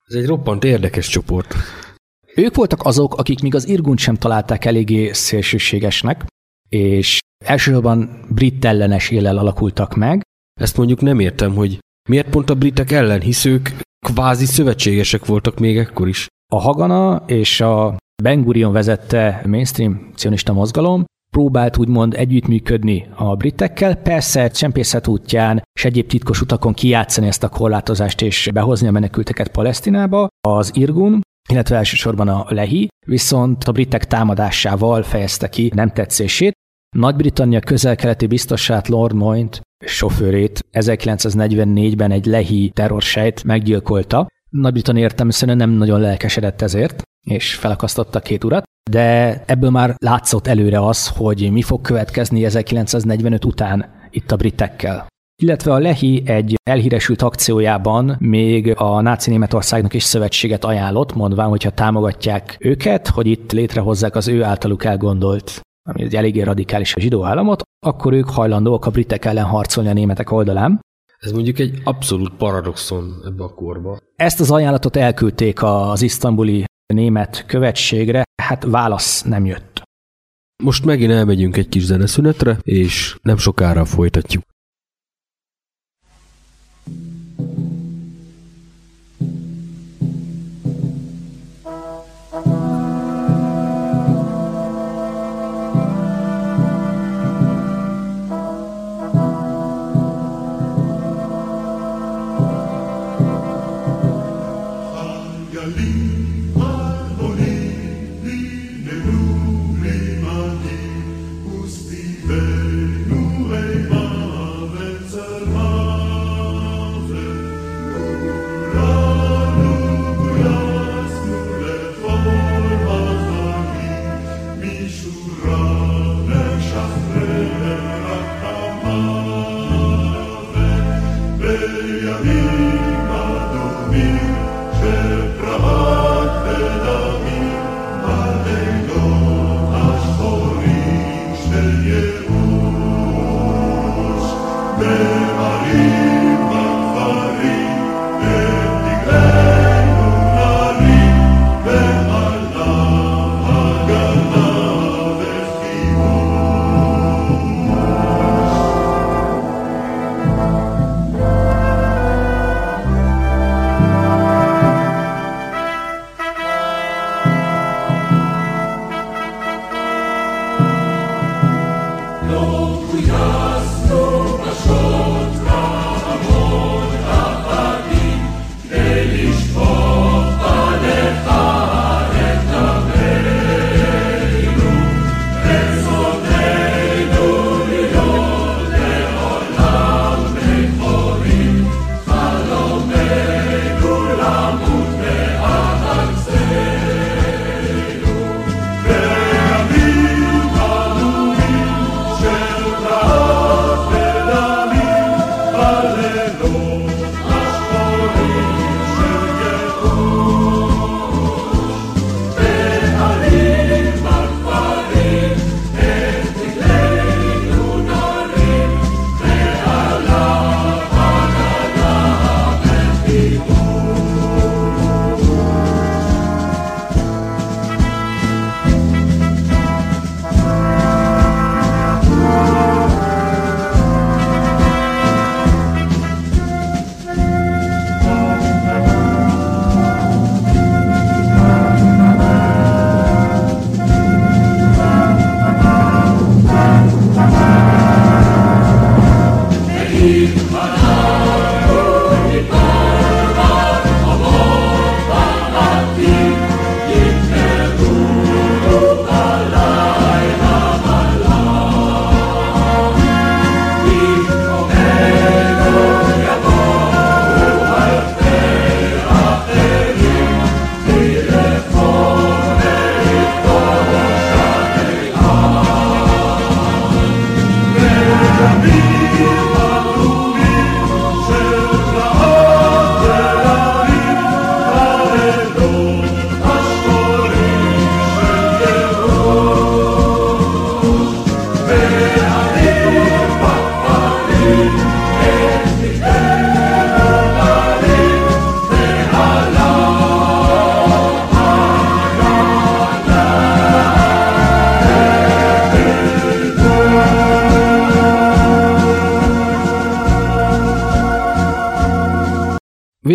Ez egy roppant érdekes csoport. Ők voltak azok, akik még az Irgunt sem találták eléggé szélsőségesnek, és elsősorban brit ellenes élel alakultak meg. Ezt mondjuk nem értem, hogy miért pont a britek ellen, hisz ők kvázi szövetségesek voltak még ekkor is. A Hagana és a Ben Gurion vezette mainstream cionista mozgalom próbált úgymond együttműködni a britekkel, persze csempészet útján és egyéb titkos utakon kijátszani ezt a korlátozást és behozni a menekülteket Palesztinába. Az Irgun, illetve elsősorban a Lehi, viszont a britek támadásával fejezte ki nem tetszését. Nagy-Britannia közel-keleti biztosát Lord Moynt sofőrét 1944-ben egy lehi terrorsejt meggyilkolta. Nagy-Britannia értelműen nem nagyon lelkesedett ezért, és felakasztotta két urat, de ebből már látszott előre az, hogy mi fog következni 1945 után itt a britekkel. Illetve a Lehi egy elhíresült akciójában még a náci Németországnak is szövetséget ajánlott, mondván, hogyha támogatják őket, hogy itt létrehozzák az ő általuk elgondolt ami egy eléggé radikális a zsidó államot, akkor ők hajlandóak a britek ellen harcolni a németek oldalán. Ez mondjuk egy abszolút paradoxon ebbe a korba. Ezt az ajánlatot elküldték az isztambuli német követségre, hát válasz nem jött. Most megint elmegyünk egy kis zeneszünetre, és nem sokára folytatjuk.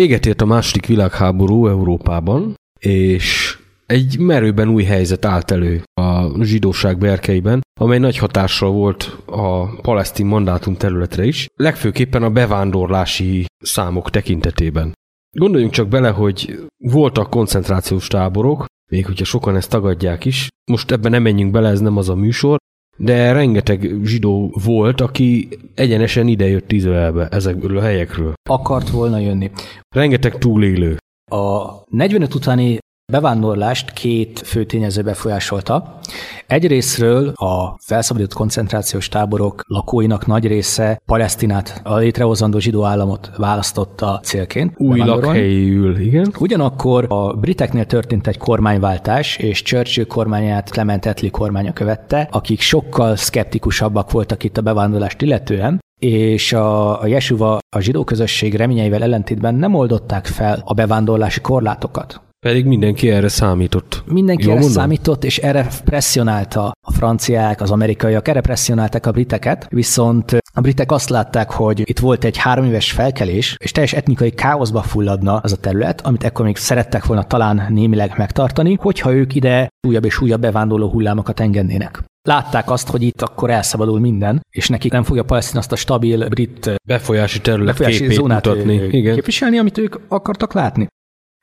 Véget ért a második világháború Európában, és egy merőben új helyzet állt elő a zsidóság berkeiben, amely nagy hatással volt a palesztin mandátum területre is, legfőképpen a bevándorlási számok tekintetében. Gondoljunk csak bele, hogy voltak koncentrációs táborok, még hogyha sokan ezt tagadják is. Most ebben nem menjünk bele, ez nem az a műsor, de rengeteg zsidó volt, aki egyenesen idejött Izraelbe ezekből a helyekről. Akart volna jönni. Rengeteg túlélő. A 45 utáni bevándorlást két fő tényező befolyásolta. Egyrésztről a felszabadított koncentrációs táborok lakóinak nagy része Palesztinát, a létrehozandó zsidó államot választotta célként. Új lakhelyül, igen. Ugyanakkor a briteknél történt egy kormányváltás, és Churchill kormányát Clement Attlee kormánya követte, akik sokkal szkeptikusabbak voltak itt a bevándorlást illetően, és a, a Jesuva a zsidó közösség reményeivel ellentétben nem oldották fel a bevándorlási korlátokat. Pedig mindenki erre számított. Mindenki Jól erre mondom? számított, és erre presszionálta a franciák, az amerikaiak, erre presszionálták a briteket, viszont a britek azt látták, hogy itt volt egy három éves felkelés, és teljes etnikai káoszba fulladna az a terület, amit ekkor még szerettek volna talán némileg megtartani, hogyha ők ide újabb és újabb bevándorló hullámokat engednének. Látták azt, hogy itt akkor elszabadul minden, és nekik nem fogja Palesztin azt a stabil brit befolyási terület befolyási zónát mutatni. Igen. képviselni, amit ők akartak látni.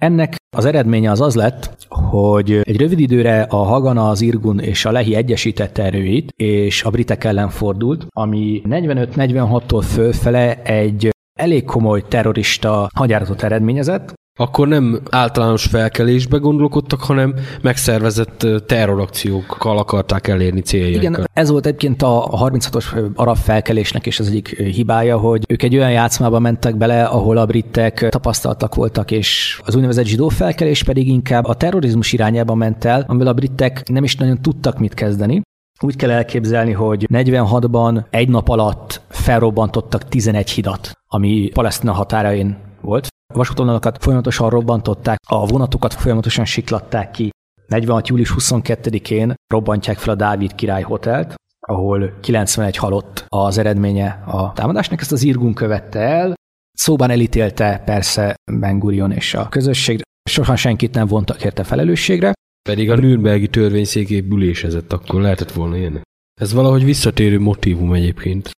Ennek az eredménye az az lett, hogy egy rövid időre a Hagana, az Irgun és a Lehi egyesített erőit, és a britek ellen fordult, ami 45-46-tól fölfele egy elég komoly terrorista hagyáratot eredményezett, akkor nem általános felkelésbe gondolkodtak, hanem megszervezett terrorakciókkal akarták elérni céljaikat. Igen, ez volt egyébként a 36-os arab felkelésnek is az egyik hibája, hogy ők egy olyan játszmába mentek bele, ahol a britek tapasztaltak voltak, és az úgynevezett zsidó felkelés pedig inkább a terrorizmus irányába ment el, amivel a britek nem is nagyon tudtak mit kezdeni. Úgy kell elképzelni, hogy 46-ban egy nap alatt felrobbantottak 11 hidat, ami Palesztina határain volt vasútvonalakat folyamatosan robbantották, a vonatokat folyamatosan siklatták ki. 46. július 22-én robbantják fel a Dávid Király Hotelt, ahol 91 halott az eredménye a támadásnak. Ezt az Irgun követte el. Szóban elítélte persze Ben Gurion és a közösség. Soha senkit nem vontak érte felelősségre. Pedig a Nürnbergi törvényszék bülésezett, akkor lehetett volna ilyen. Ez valahogy visszatérő motivum egyébként.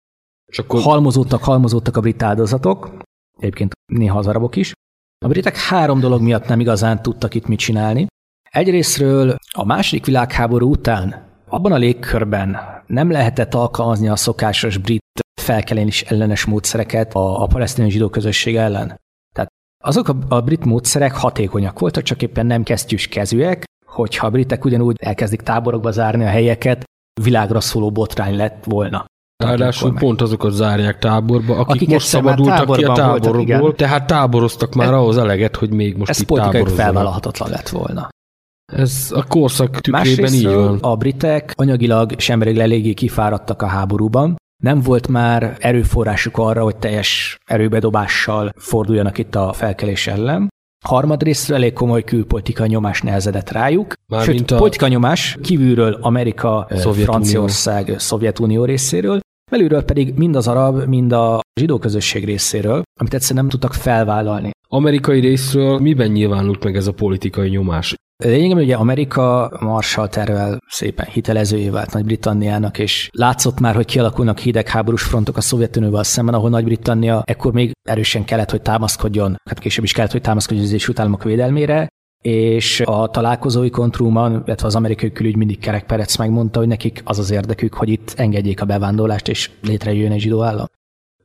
És akkor... Halmozódtak, halmozódtak a brit áldozatok, egyébként néha az arabok is. A britek három dolog miatt nem igazán tudtak itt mit csinálni. Egyrésztről a második világháború után abban a légkörben nem lehetett alkalmazni a szokásos brit felkelés ellenes módszereket a, a palesztin zsidó közösség ellen. Tehát azok a, a brit módszerek hatékonyak voltak, csak éppen nem kesztyűs kezűek, hogyha a britek ugyanúgy elkezdik táborokba zárni a helyeket, világra szóló botrány lett volna. Ráadásul pont azokat zárják táborba, akik, akik most szabadultak ki a táborokból, voltak, tehát táboroztak már e, ahhoz eleget, hogy még most ez itt politikailag felvállalhatatlan lett volna. Ez a korszak tükrében így van. a britek anyagilag és emberileg eléggé kifáradtak a háborúban, nem volt már erőforrásuk arra, hogy teljes erőbedobással forduljanak itt a felkelés ellen. Harmadrésztről elég komoly külpolitikai nyomás nehezedett rájuk. Már Sőt, a... politika nyomás kívülről Amerika, Szovjetunió. Franciaország, Szovjetunió részéről, belülről pedig mind az arab, mind a zsidó közösség részéről, amit egyszerűen nem tudtak felvállalni. Amerikai részről miben nyilvánult meg ez a politikai nyomás? Lényegében ugye Amerika Marshall tervel szépen hitelezőjé vált Nagy-Britanniának, és látszott már, hogy kialakulnak hidegháborús frontok a Szovjetunióval szemben, ahol Nagy-Britannia ekkor még erősen kellett, hogy támaszkodjon, hát később is kellett, hogy támaszkodjon az Egyesült Államok védelmére, és a találkozói kontrúman, illetve az amerikai külügy mindig Kerek Perec megmondta, hogy nekik az az érdekük, hogy itt engedjék a bevándorlást, és létrejöjjön egy zsidó állam.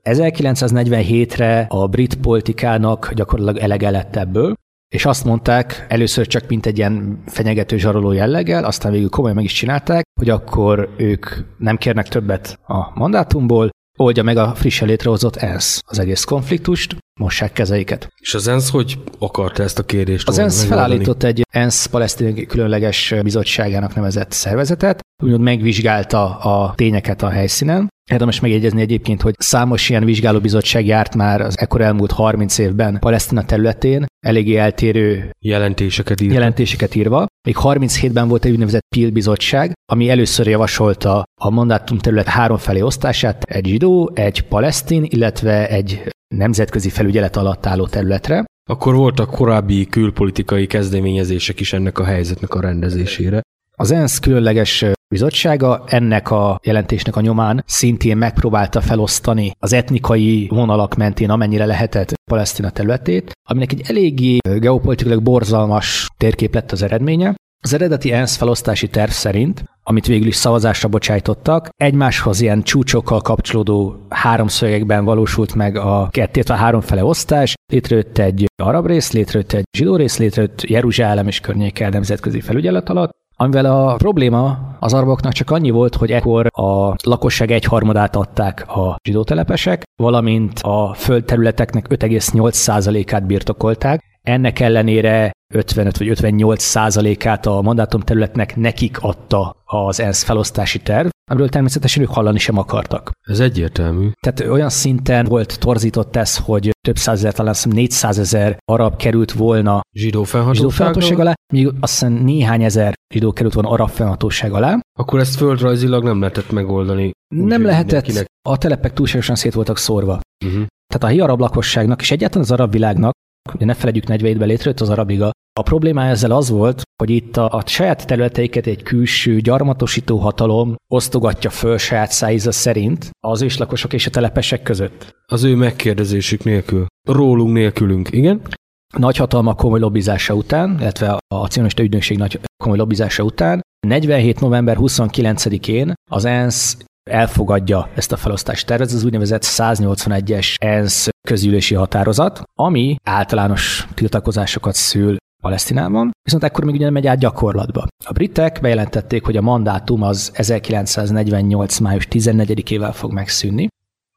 1947-re a brit politikának gyakorlatilag elege lett ebből, és azt mondták, először csak mint egy ilyen fenyegető zsaroló jelleggel, aztán végül komolyan meg is csinálták, hogy akkor ők nem kérnek többet a mandátumból, oldja meg a frissen létrehozott ENSZ az egész konfliktust, mossák kezeiket. És az ENSZ hogy akarta ezt a kérdést? Az ENSZ felállított egy ENSZ palesztin különleges bizottságának nevezett szervezetet, úgymond megvizsgálta a tényeket a helyszínen, Érdemes megjegyezni egyébként, hogy számos ilyen vizsgálóbizottság járt már az ekkor elmúlt 30 évben Palesztina területén, eléggé eltérő jelentéseket írva. jelentéseket írva. Még 37-ben volt egy úgynevezett PIL bizottság, ami először javasolta a mandátum terület három felé osztását, egy zsidó, egy palesztin, illetve egy nemzetközi felügyelet alatt álló területre. Akkor voltak korábbi külpolitikai kezdeményezések is ennek a helyzetnek a rendezésére. Az ENSZ különleges bizottsága ennek a jelentésnek a nyomán szintén megpróbálta felosztani az etnikai vonalak mentén, amennyire lehetett Palesztina területét, aminek egy eléggé geopolitikailag borzalmas térkép lett az eredménye. Az eredeti ENSZ felosztási terv szerint, amit végül is szavazásra bocsájtottak, egymáshoz ilyen csúcsokkal kapcsolódó háromszögekben valósult meg a kettét, a háromfele osztás, létrejött egy arab rész, létrejött egy zsidó rész, létrejött Jeruzsálem és környéke nemzetközi felügyelet alatt, amivel a probléma az araboknak csak annyi volt, hogy ekkor a lakosság egyharmadát adták a zsidótelepesek, valamint a földterületeknek 5,8%-át birtokolták. Ennek ellenére 55 vagy 58 százalékát a mandátum területnek nekik adta az ENSZ felosztási terv, amiről természetesen ők hallani sem akartak. Ez egyértelmű. Tehát olyan szinten volt torzított ez, hogy több százezer, talán 400 ezer arab került volna Zsidó fennhatóság alá, míg azt hiszem néhány ezer zsidó került volna arab fennhatóság alá. Akkor ezt földrajzilag nem lehetett megoldani. Nem lehetett, mindenkinek- a telepek túlságosan szét voltak szórva. Uh-huh. Tehát a hi arab lakosságnak, és egyáltalán az arab világnak, ugye ne felejtjük 47-ben létrejött az arab liga, a problémája ezzel az volt, hogy itt a, a saját területeiket egy külső gyarmatosító hatalom osztogatja föl saját szájíza szerint az őslakosok és a telepesek között. Az ő megkérdezésük nélkül. Rólunk nélkülünk, igen? Nagyhatalmak komoly lobbizása után, illetve a, a cionista ügynökség nagy komoly lobbizása után, 47. november 29-én az ENSZ elfogadja ezt a felosztási tervet, ez az úgynevezett 181-es ENSZ közülési határozat, ami általános tiltakozásokat szül Palesztinában, viszont ekkor még ugye nem megy át gyakorlatba. A britek bejelentették, hogy a mandátum az 1948. május 14-ével fog megszűnni,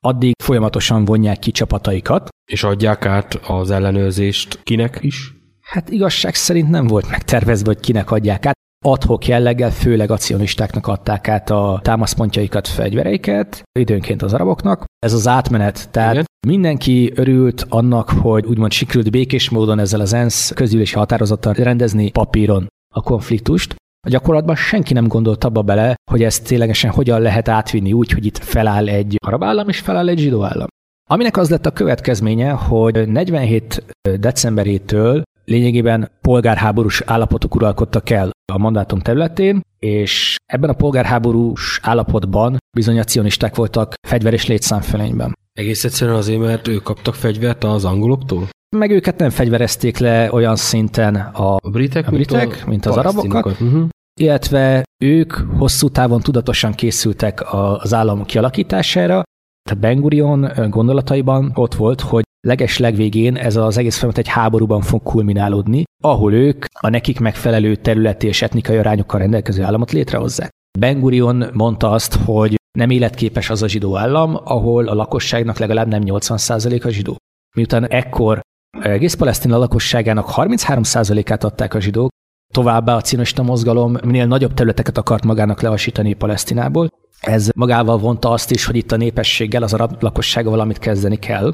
addig folyamatosan vonják ki csapataikat, És adják át az ellenőrzést kinek is? Hát igazság szerint nem volt megtervezve, hogy kinek adják át. Adhok jelleggel, főleg a cionistáknak adták át a támaszpontjaikat, fegyvereiket, időnként az araboknak. Ez az átmenet, tehát Igen. Mindenki örült annak, hogy úgymond sikerült békés módon ezzel az ENSZ közülési határozattal rendezni papíron a konfliktust. A gyakorlatban senki nem gondolt abba bele, hogy ezt ténylegesen hogyan lehet átvinni úgy, hogy itt feláll egy arab állam és feláll egy zsidó állam. Aminek az lett a következménye, hogy 47 decemberétől lényegében polgárháborús állapotok uralkodtak el a mandátum területén, és ebben a polgárháborús állapotban bizony a cionisták voltak fegyver és létszámfölényben. Egész egyszerűen azért, mert ők kaptak fegyvert az angoloktól? Meg őket nem fegyverezték le olyan szinten a, A britek, A britek, mint az arabokat? Uh-huh. illetve ők hosszú távon tudatosan készültek a- az állam kialakítására, tehát Ben Gurion gondolataiban ott volt, hogy leges legvégén ez az egész folyamat egy háborúban fog kulminálódni, ahol ők a nekik megfelelő területi és etnikai arányokkal rendelkező államot létrehozzák. Ben Gurion mondta azt, hogy nem életképes az a zsidó állam, ahol a lakosságnak legalább nem 80% a zsidó. Miután ekkor egész Palesztina lakosságának 33%-át adták a zsidók, Továbbá a cionista mozgalom minél nagyobb területeket akart magának leasítani Palesztinából. Ez magával vonta azt is, hogy itt a népességgel, az arab lakossága valamit kezdeni kell.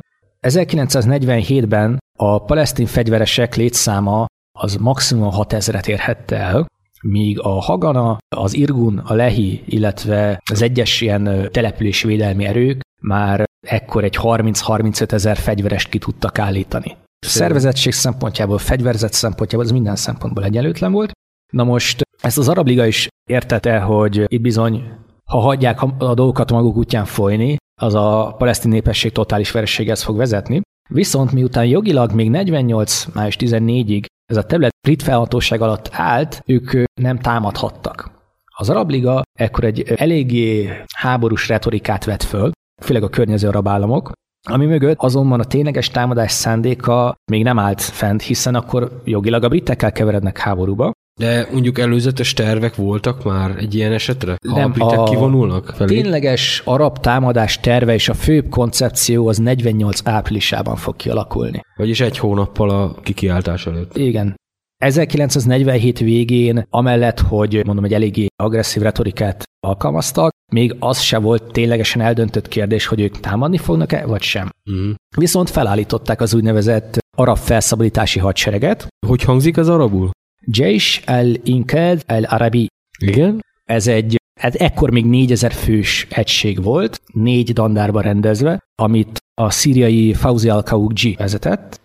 1947-ben a palesztin fegyveresek létszáma az maximum 6000-et érhette el, míg a Hagana, az Irgun, a Lehi, illetve az egyes ilyen településvédelmi erők már ekkor egy 30-35 ezer fegyverest ki tudtak állítani. Szervezettség szempontjából, fegyverzet szempontjából ez minden szempontból egyenlőtlen volt. Na most ezt az Arab Liga is értette, hogy itt bizony, ha hagyják a dolgokat maguk útján folyni, az a palesztin népesség totális vereséghez fog vezetni. Viszont miután jogilag még 48. május 14-ig ez a terület brit felhatóság alatt állt, ők nem támadhattak. Az Arab Liga ekkor egy eléggé háborús retorikát vett föl, főleg a környező arab államok, ami mögött azonban a tényleges támadás szándéka még nem állt fent, hiszen akkor jogilag a britekkel keverednek háborúba. De mondjuk előzetes tervek voltak már egy ilyen esetre? Ha Nem, a kivonulnak felé? Tényleges arab támadás terve és a főbb koncepció az 48 áprilisában fog kialakulni. Vagyis egy hónappal a kikiáltás előtt. Igen. 1947 végén, amellett, hogy mondom, egy eléggé agresszív retorikát alkalmaztak, még az se volt ténylegesen eldöntött kérdés, hogy ők támadni fognak-e, vagy sem. Uh-huh. Viszont felállították az úgynevezett arab felszabadítási hadsereget, Hogy hangzik az arabul? Jaish al-Inkad al-Arabi. Igen? Ez egy, hát ekkor még 4000 fős egység volt, négy dandárba rendezve, amit a szíriai Fauzi al-Kaugji vezetett.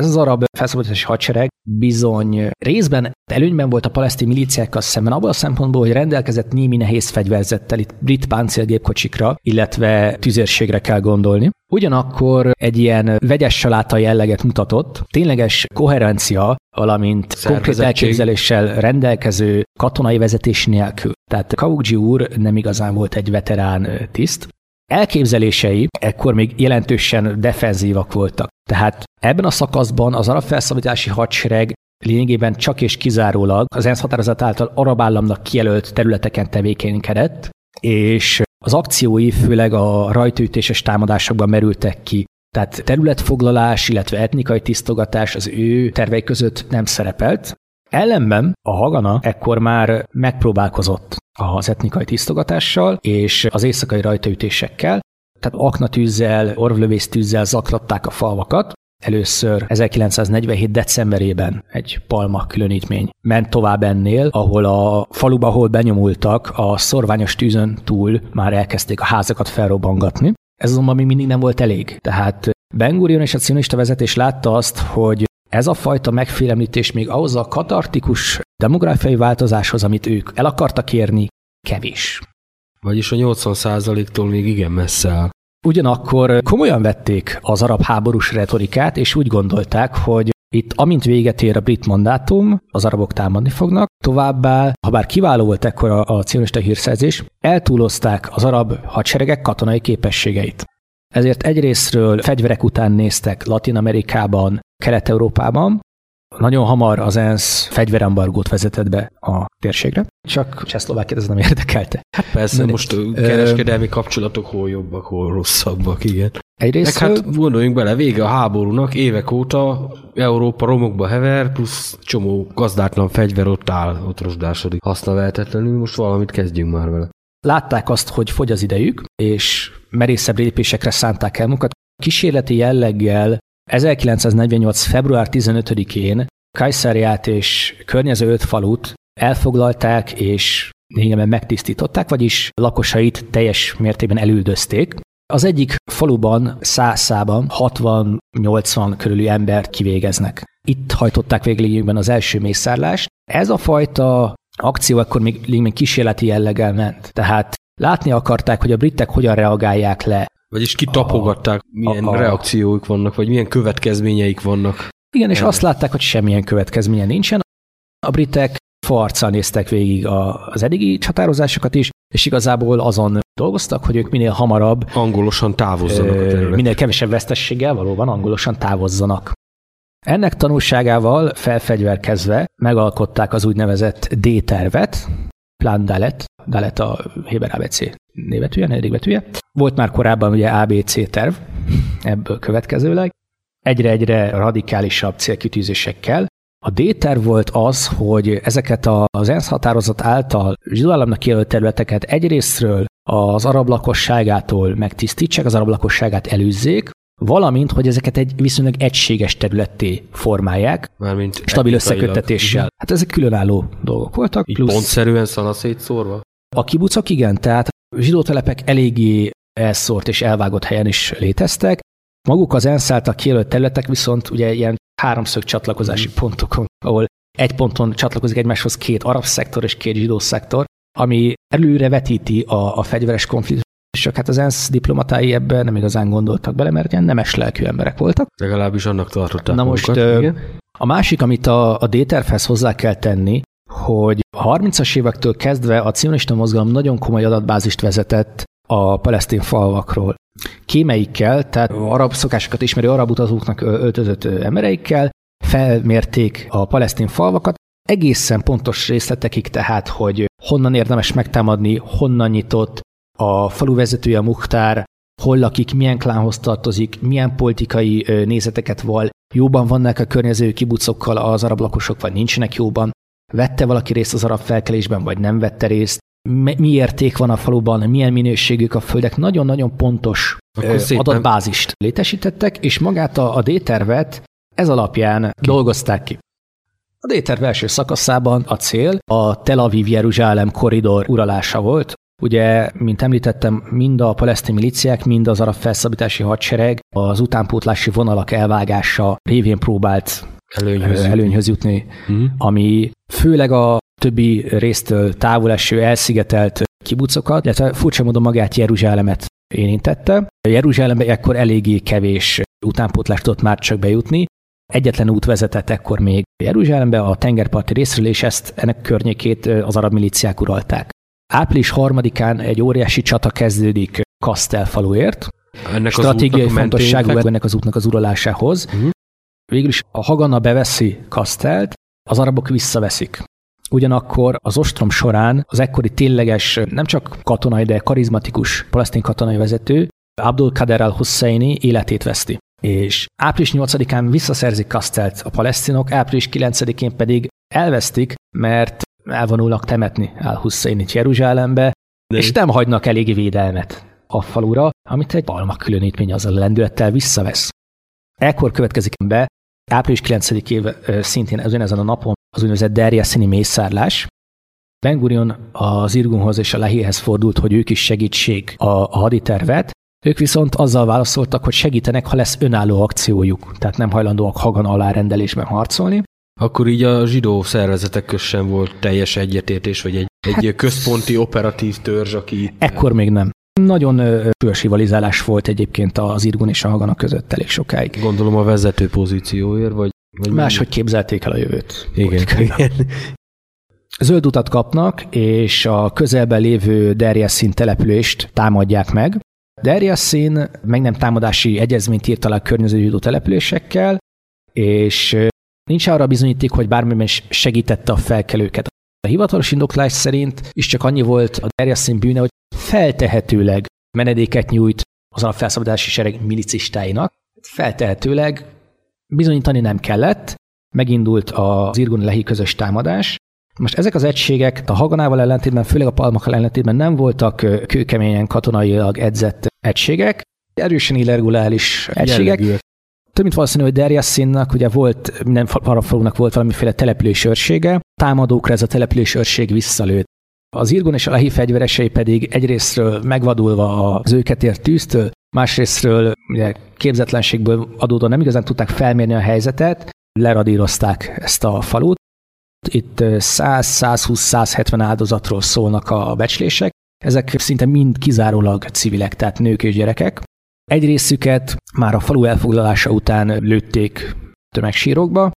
Ez az arab felszabadítási hadsereg bizony részben előnyben volt a palesztin milíciákkal szemben abban a szempontból, hogy rendelkezett némi nehéz fegyverzettel, itt brit páncélgépkocsikra, illetve tüzérségre kell gondolni. Ugyanakkor egy ilyen vegyes saláta jelleget mutatott, tényleges koherencia, valamint konkrét elképzeléssel rendelkező katonai vezetés nélkül. Tehát Kaugji úr nem igazán volt egy veterán tiszt, Elképzelései ekkor még jelentősen defenzívak voltak. Tehát ebben a szakaszban az arab felszabadítási hadsereg lényegében csak és kizárólag az ENSZ határozat által arab államnak kijelölt területeken tevékenykedett, és az akciói főleg a rajtőítéses támadásokban merültek ki. Tehát területfoglalás, illetve etnikai tisztogatás az ő tervei között nem szerepelt. Ellenben a Hagana ekkor már megpróbálkozott az etnikai tisztogatással és az éjszakai rajtaütésekkel, tehát aknatűzzel, orvlövésztűzzel zaklatták a falvakat, Először 1947. decemberében egy palma különítmény ment tovább ennél, ahol a faluba, ahol benyomultak, a szorványos tűzön túl már elkezdték a házakat felrobbangatni. Ez azonban még mindig nem volt elég. Tehát Ben Gurion és a cionista vezetés látta azt, hogy ez a fajta megfélemlítés még ahhoz a katartikus demográfiai változáshoz, amit ők el akartak érni, kevés. Vagyis a 80%-tól még igen messze áll. Ugyanakkor komolyan vették az arab háborús retorikát, és úgy gondolták, hogy itt amint véget ér a brit mandátum, az arabok támadni fognak, továbbá, ha bár kiváló volt ekkor a, a cionista hírszerzés, eltúlozták az arab hadseregek katonai képességeit. Ezért egyrésztről fegyverek után néztek Latin Amerikában, Kelet-Európában, nagyon hamar az ENSZ fegyverembargót vezetett be a térségre, csak Csehszlovákiát ez nem érdekelte. Hát persze, De, most ö, kereskedelmi kapcsolatok hol jobbak, hol rosszabbak, igen. Egyrészt Meg hát gondoljunk bele, vége a háborúnak, évek óta Európa romokba hever, plusz csomó gazdátlan fegyver ott áll, ott rozsdásodik. Használvehetetlenül, most valamit kezdjünk már vele. Látták azt, hogy fogy az idejük, és merészebb lépésekre szánták el munkat. Kísérleti jelleggel 1948. február 15-én Kajszáriát és környező öt falut elfoglalták és lényegében megtisztították, vagyis lakosait teljes mértékben elüldözték. Az egyik faluban százában 60-80 körüli embert kivégeznek. Itt hajtották végül az első mészárlást. Ez a fajta akció akkor még, még kísérleti jelleggel ment. Tehát látni akarták, hogy a britek hogyan reagálják le vagyis kitapogatták, milyen a, a, reakcióik vannak, vagy milyen következményeik vannak. Igen, és azt látták, hogy semmilyen következménye nincsen. A britek farccal néztek végig az eddigi csatározásokat is, és igazából azon dolgoztak, hogy ők minél hamarabb angolosan távozzanak a terület. Minél kevesebb vesztességgel valóban angolosan távozzanak. Ennek tanulságával felfegyverkezve megalkották az úgynevezett D-tervet, Plan Dalet, Dalet a Héber ABC névetűje, negyedik betűje. Volt már korábban ugye ABC terv, ebből következőleg, egyre-egyre radikálisabb célkitűzésekkel. A D-terv volt az, hogy ezeket az ENSZ határozat által zsidó államnak kijelölt területeket egyrésztről az arab lakosságától megtisztítsák, az arab lakosságát előzzék, valamint, hogy ezeket egy viszonylag egységes területté formálják, Mármint stabil összeköttetéssel. Hát ezek különálló dolgok voltak. Így plusz... pontszerűen szanaszétszórva? A kibucok igen, tehát zsidótelepek eléggé elszórt és elvágott helyen is léteztek. Maguk az ENSZ által kijelölt területek viszont ugye ilyen háromszög csatlakozási mm. pontokon, ahol egy ponton csatlakozik egymáshoz két arab szektor és két zsidó szektor, ami előre vetíti a, a fegyveres konfliktus csak hát az ENSZ diplomatái ebben nem igazán gondoltak bele, mert ilyen nemes lelkű emberek voltak. Legalábbis annak tartották Na most igen. a másik, amit a, a D-tervhez hozzá kell tenni, hogy a 30-as évektől kezdve a cionista mozgalom nagyon komoly adatbázist vezetett a palesztin falvakról. Kémeikkel, tehát arab szokásokat ismerő arab utazóknak öltözött embereikkel felmérték a palesztin falvakat, egészen pontos részletekig tehát, hogy honnan érdemes megtámadni, honnan nyitott, a falu vezetője Muhtár, hol lakik, milyen klánhoz tartozik, milyen politikai nézeteket val, jóban vannak a környező kibucokkal az arab lakosok, vagy nincsenek jóban, vette valaki részt az arab felkelésben, vagy nem vette részt, mi érték van a faluban, milyen minőségük a földek, nagyon-nagyon pontos adatbázist létesítettek, és magát a, a D-tervet ez alapján ki. dolgozták ki. A D-terv első szakaszában a cél a Tel Aviv-Jeruzsálem korridor uralása volt, Ugye, mint említettem, mind a palesztin miliciák, mind az arab felszabadítási hadsereg az utánpótlási vonalak elvágása révén próbált előnyhöz, előnyhöz jutni, uh-huh. ami főleg a többi résztől távol eső, elszigetelt kibucokat, illetve furcsa módon magát Jeruzsálemet érintette. Jeruzsálembe ekkor eléggé kevés utánpótlást tudott már csak bejutni. Egyetlen út vezetett ekkor még Jeruzsálembe, a tengerparti részről, és ezt ennek környékét az arab milíciák uralták. Április harmadikán egy óriási csata kezdődik Kastel faluért. Ennek Stratégiai fontosságú ennek az útnak az uralásához. Uh-huh. Végül is a Hagana beveszi Kasztelt, az arabok visszaveszik. Ugyanakkor az ostrom során az ekkori tényleges, nem csak katonai, de karizmatikus palesztin katonai vezető, Abdul Kader al-Husseini életét veszti. És április 8-án visszaszerzik Kasztelt a palesztinok, április 9-én pedig elvesztik, mert elvonulnak temetni al-Husseinit Jeruzsálembe, de és nem hagynak elég védelmet a falura, amit egy balma különítmény az a lendülettel visszavesz. Ekkor következik be április 9 év szintén ezen a napon az úgynevezett Derjaszini mészárlás. Ben Gurion az Irgunhoz és a Lehihez fordult, hogy ők is segítség a, a haditervet, ők viszont azzal válaszoltak, hogy segítenek, ha lesz önálló akciójuk, tehát nem hajlandóak Hagan alárendelésben harcolni. Akkor így a zsidó szervezetek köz sem volt teljes egyetértés, vagy egy, hát, egy központi operatív törzs, aki... Ekkor még nem. Nagyon fős rivalizálás volt egyébként az Irgun és a Hagana között elég sokáig. Gondolom a vezető pozícióért, vagy... vagy Máshogy képzelték el a jövőt. Igen, igen. Zöld utat kapnak, és a közelben lévő Derjaszín települést támadják meg. Derjaszín meg nem támadási egyezményt írt alá a környező zsidó településekkel, és nincs arra bizonyíték, hogy bármiben segítette a felkelőket. A hivatalos indoklás szerint is csak annyi volt a Derjaszín bűne, hogy feltehetőleg menedéket nyújt az alapfelszabadási sereg milicistáinak. Feltehetőleg bizonyítani nem kellett, megindult az Irgun Lehi közös támadás. Most ezek az egységek a Haganával ellentétben, főleg a Palmakkal ellentétben nem voltak kőkeményen katonailag edzett egységek, erősen irreguláris egységek. Jellegű. Több mint valószínű, hogy Derjassinnak ugye volt, minden parafalónak volt valamiféle település őrsége, támadókra ez a település őrség visszalőtt. Az Irgun és a Lehi fegyveresei pedig egyrésztről megvadulva az őket ért tűztől, másrésztről ugye, képzetlenségből adódóan nem igazán tudták felmérni a helyzetet, leradírozták ezt a falut. Itt 100-120-170 áldozatról szólnak a becslések. Ezek szinte mind kizárólag civilek, tehát nők és gyerekek. Egy részüket már a falu elfoglalása után lőtték tömegsírokba.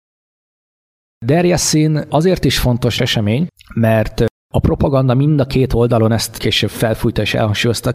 Derjaszín azért is fontos esemény, mert a propaganda mind a két oldalon ezt később felfújta és elhangsúlyozta.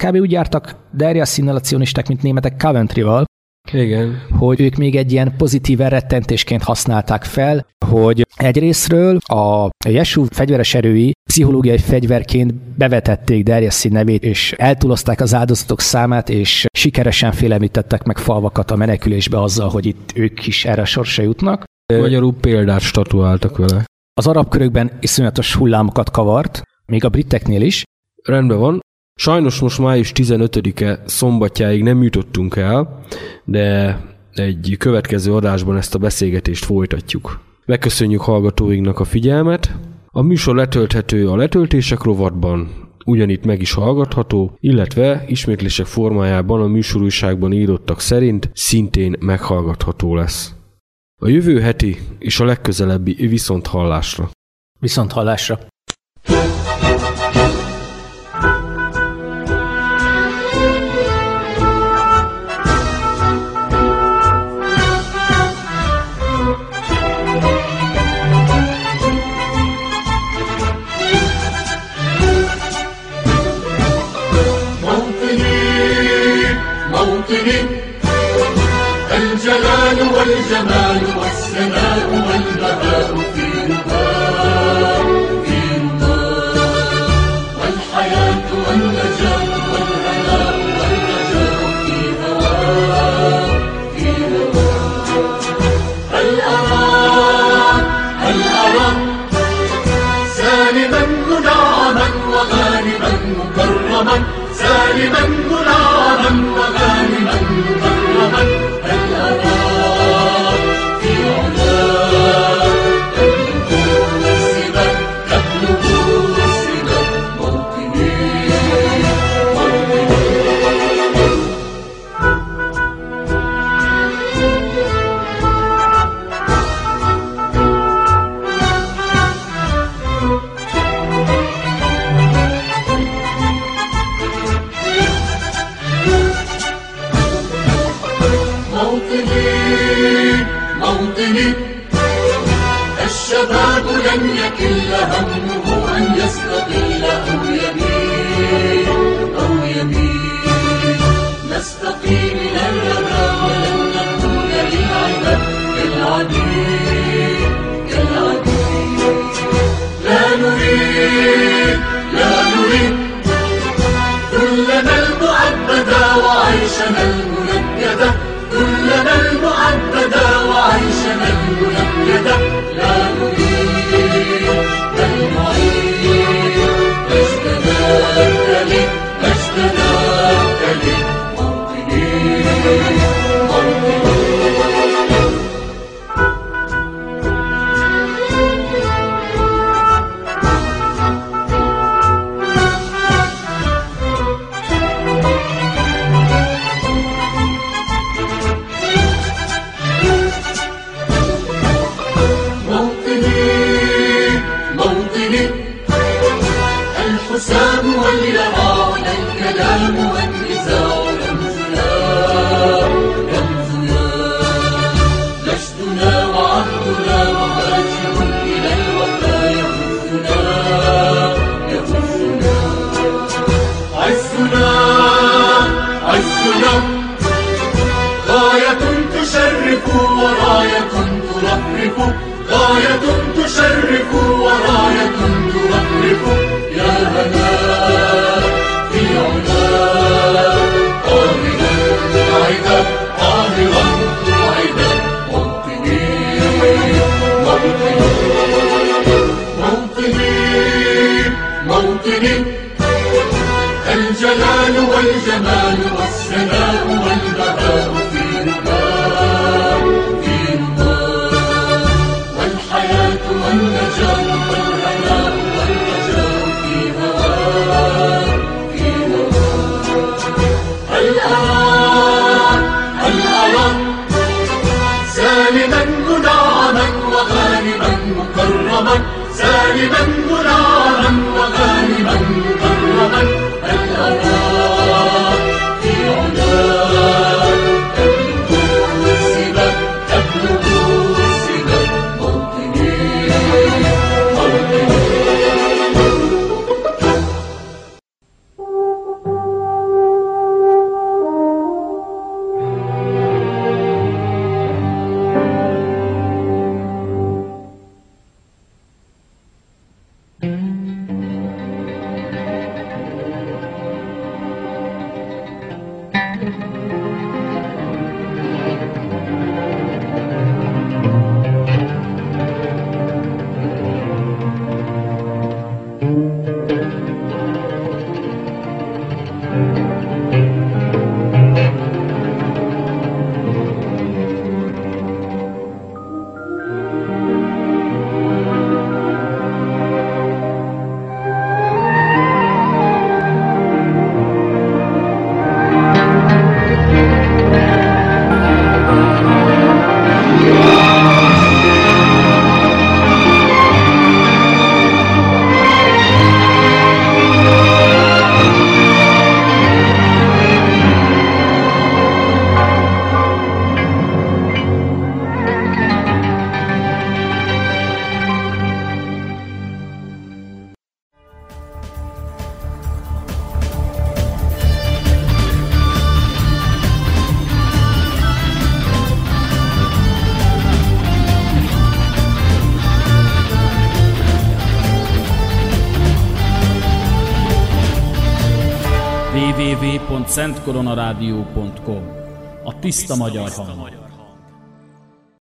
Kb. úgy jártak Derjaszínnel a cionisták, mint németek Coventry-val, igen. hogy ők még egy ilyen pozitív rettentésként használták fel, hogy egyrésztről a Jesu fegyveres erői pszichológiai fegyverként bevetették Derjeszín nevét, és eltúlozták az áldozatok számát, és sikeresen félemlítettek meg falvakat a menekülésbe azzal, hogy itt ők is erre sorsa jutnak. Magyarul példát statuáltak vele. Az arab körökben iszonyatos hullámokat kavart, még a briteknél is. Rendben van. Sajnos most május 15-e szombatjáig nem jutottunk el, de egy következő adásban ezt a beszélgetést folytatjuk. Megköszönjük hallgatóinknak a figyelmet. A műsor letölthető a letöltések rovatban, ugyanitt meg is hallgatható, illetve ismétlések formájában a műsorújságban írottak szerint szintén meghallgatható lesz. A jövő heti és a legközelebbi viszont hallásra. Viszont hallásra. لمن سالما منعما وغانما مكرما بل gmail.com A tiszta magyar hang.